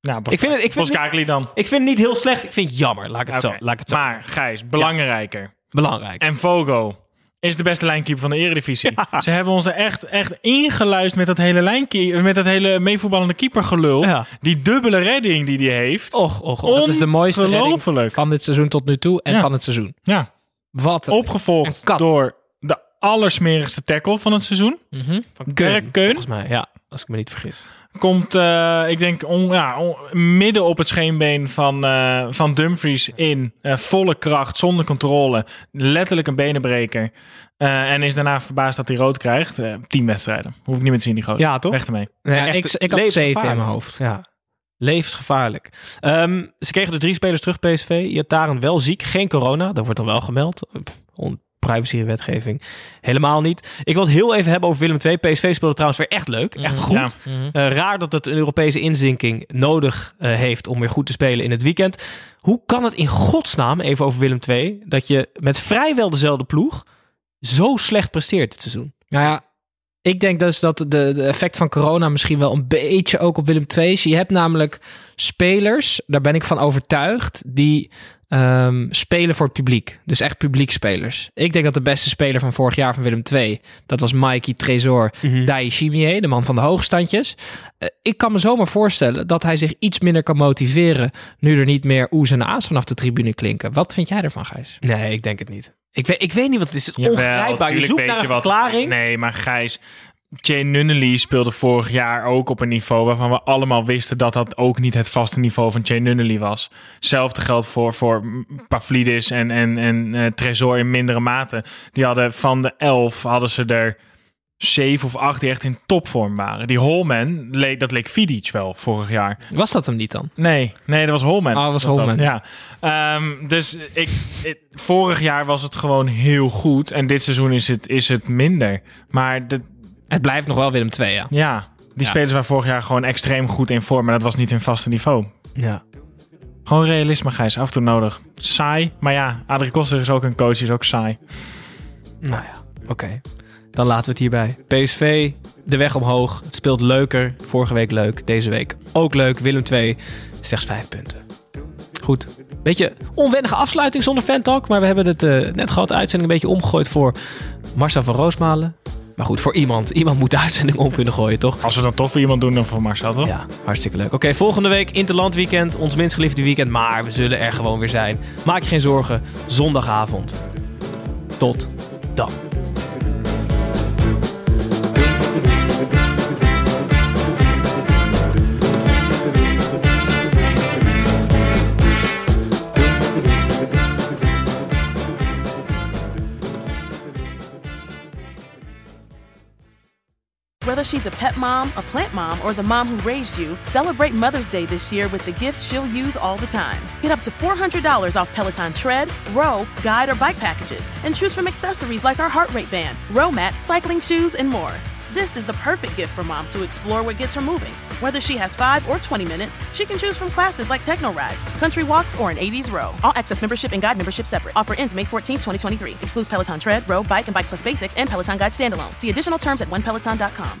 Ja, Bos- Ik vind het, ik vind het, Boskakeli dan. ik vind het niet heel slecht, ik vind het jammer. Laat ik het zo. Laat ik het zo. Maar Gijs, belangrijker. Belangrijk. En Fogo is de beste lijnkeeper van de Eredivisie. Ze hebben ons er echt, echt ingeluisterd met dat hele lijnkeeper, met dat hele meevoetballende keepergelul. Ja. Die dubbele redding die hij heeft. Och, och, och. Dat is de mooiste redding van dit seizoen tot nu toe en Ja. van het seizoen. Ja. Wat. Opgevolgd door de allersmerigste tackle van het seizoen. Mhm. Gerrit Keun Volgens mij, ja. Als ik me niet vergis. komt, eh, ik denk, on- ja, on- midden op het scheenbeen van, eh, van Dumfries in. Eh, volle kracht, zonder controle. Letterlijk een benenbreker. Eh, en is daarna verbaasd dat hij rood krijgt. Eh, tien wedstrijden. Hoef ik niet meer te zien, die grote. Ja, toch? Weg ermee. Nee, Ja, echt ik, ik had zeven in mijn hoofd. Ja. Levensgevaarlijk. Ehm, ze kregen dus drie spelers terug, PSV. Iataren wel ziek, geen corona. Dat wordt dan wel gemeld. On privacy-wetgeving. Helemaal niet. Ik wil het heel even hebben over Willem II. PSV speelde trouwens weer echt leuk. Echt goed. Ja. Eh, raar dat het een Europese inzinking nodig eh, heeft om weer goed te spelen in het weekend. Hoe kan het in godsnaam, even over Willem II, dat je met vrijwel dezelfde ploeg zo slecht presteert dit seizoen? Nou ja, ik denk dus dat de, de effect van corona misschien wel een beetje ook op Willem II is. Je hebt namelijk spelers, daar ben ik van overtuigd, die ehm, spelen voor het publiek. Dus echt publiekspelers. Ik denk dat de beste speler van vorig jaar van Willem II, dat was Mikey Tresor Mhm. Daishimie, de man van de hoogstandjes. Eh, ik kan me zomaar voorstellen dat hij zich iets minder kan motiveren nu er niet meer oes en aas vanaf de tribune klinken. Wat vind jij ervan, Gijs? Nee, ik denk het niet. Ik weet, ik weet niet wat het is. Het is Jawel, ongrijpbaar. Je zoekt naar een wat- verklaring. Nee, maar Gijs... Jay Nunnally speelde vorig jaar ook op een niveau waarvan we allemaal wisten dat dat ook niet het vaste niveau van Jay Nunnally was. Hetzelfde geldt voor, voor Pavlidis en, en, en eh, Tresor in mindere mate. Die hadden van de elf hadden ze er zeven of acht die echt in topvorm waren. Die Holman, leek, dat leek Vidic wel vorig jaar. Was dat hem niet dan? Nee, nee, dat was Holman. Oh, dat was dat. Holman. Ja. Ehm, dus ik, ik- vorig jaar was het gewoon heel goed. En dit seizoen is het, is het minder. Maar de, Het blijft nog wel Willem II, ja. ja, die Ja. spelers waren vorig jaar gewoon extreem goed in vorm. Maar dat was niet hun vaste niveau. Ja. Gewoon realisme, Gijs. Af en toe nodig. Saai. Maar ja, Adrie Koster is ook een coach. Die is ook saai. Nou ja, oké. Dan laten we het hierbij. PSV, de weg omhoog. Het speelt leuker. Vorige week leuk. Deze week ook leuk. Willem 2, slechts vijf punten. Goed. Beetje onwennige afsluiting zonder Fantalk. Maar we hebben het eh, net gehad, de uitzending een beetje omgegooid voor Marcel van Roosmalen. Maar goed, voor iemand. Iemand moet de uitzending om kunnen gooien, toch? Als we dat toch voor iemand doen, dan voor Marcel, toch? Ja, hartstikke leuk. Oké, volgende week Interland Weekend. Ons minst geliefde weekend. Maar we zullen er gewoon weer zijn. Maak je geen zorgen. Zondagavond. Tot dan. Whether she's a pet mom, a plant mom, or the mom who raised you, celebrate Mother's Day this year with the gift she'll use all the time. Get up to $400 off Peloton tread, row, guide, or bike packages, and choose from accessories like our heart rate band, row mat, cycling shoes, and more. This is the perfect gift for mom to explore what gets her moving. Whether she has 5 or 20 minutes, she can choose from classes like techno rides, country walks, or an 80s row. All access membership and guide membership separate. Offer ends May 14, 2023. Excludes Peloton tread, row, bike, and bike plus basics and Peloton guide standalone. See additional terms at onepeloton.com.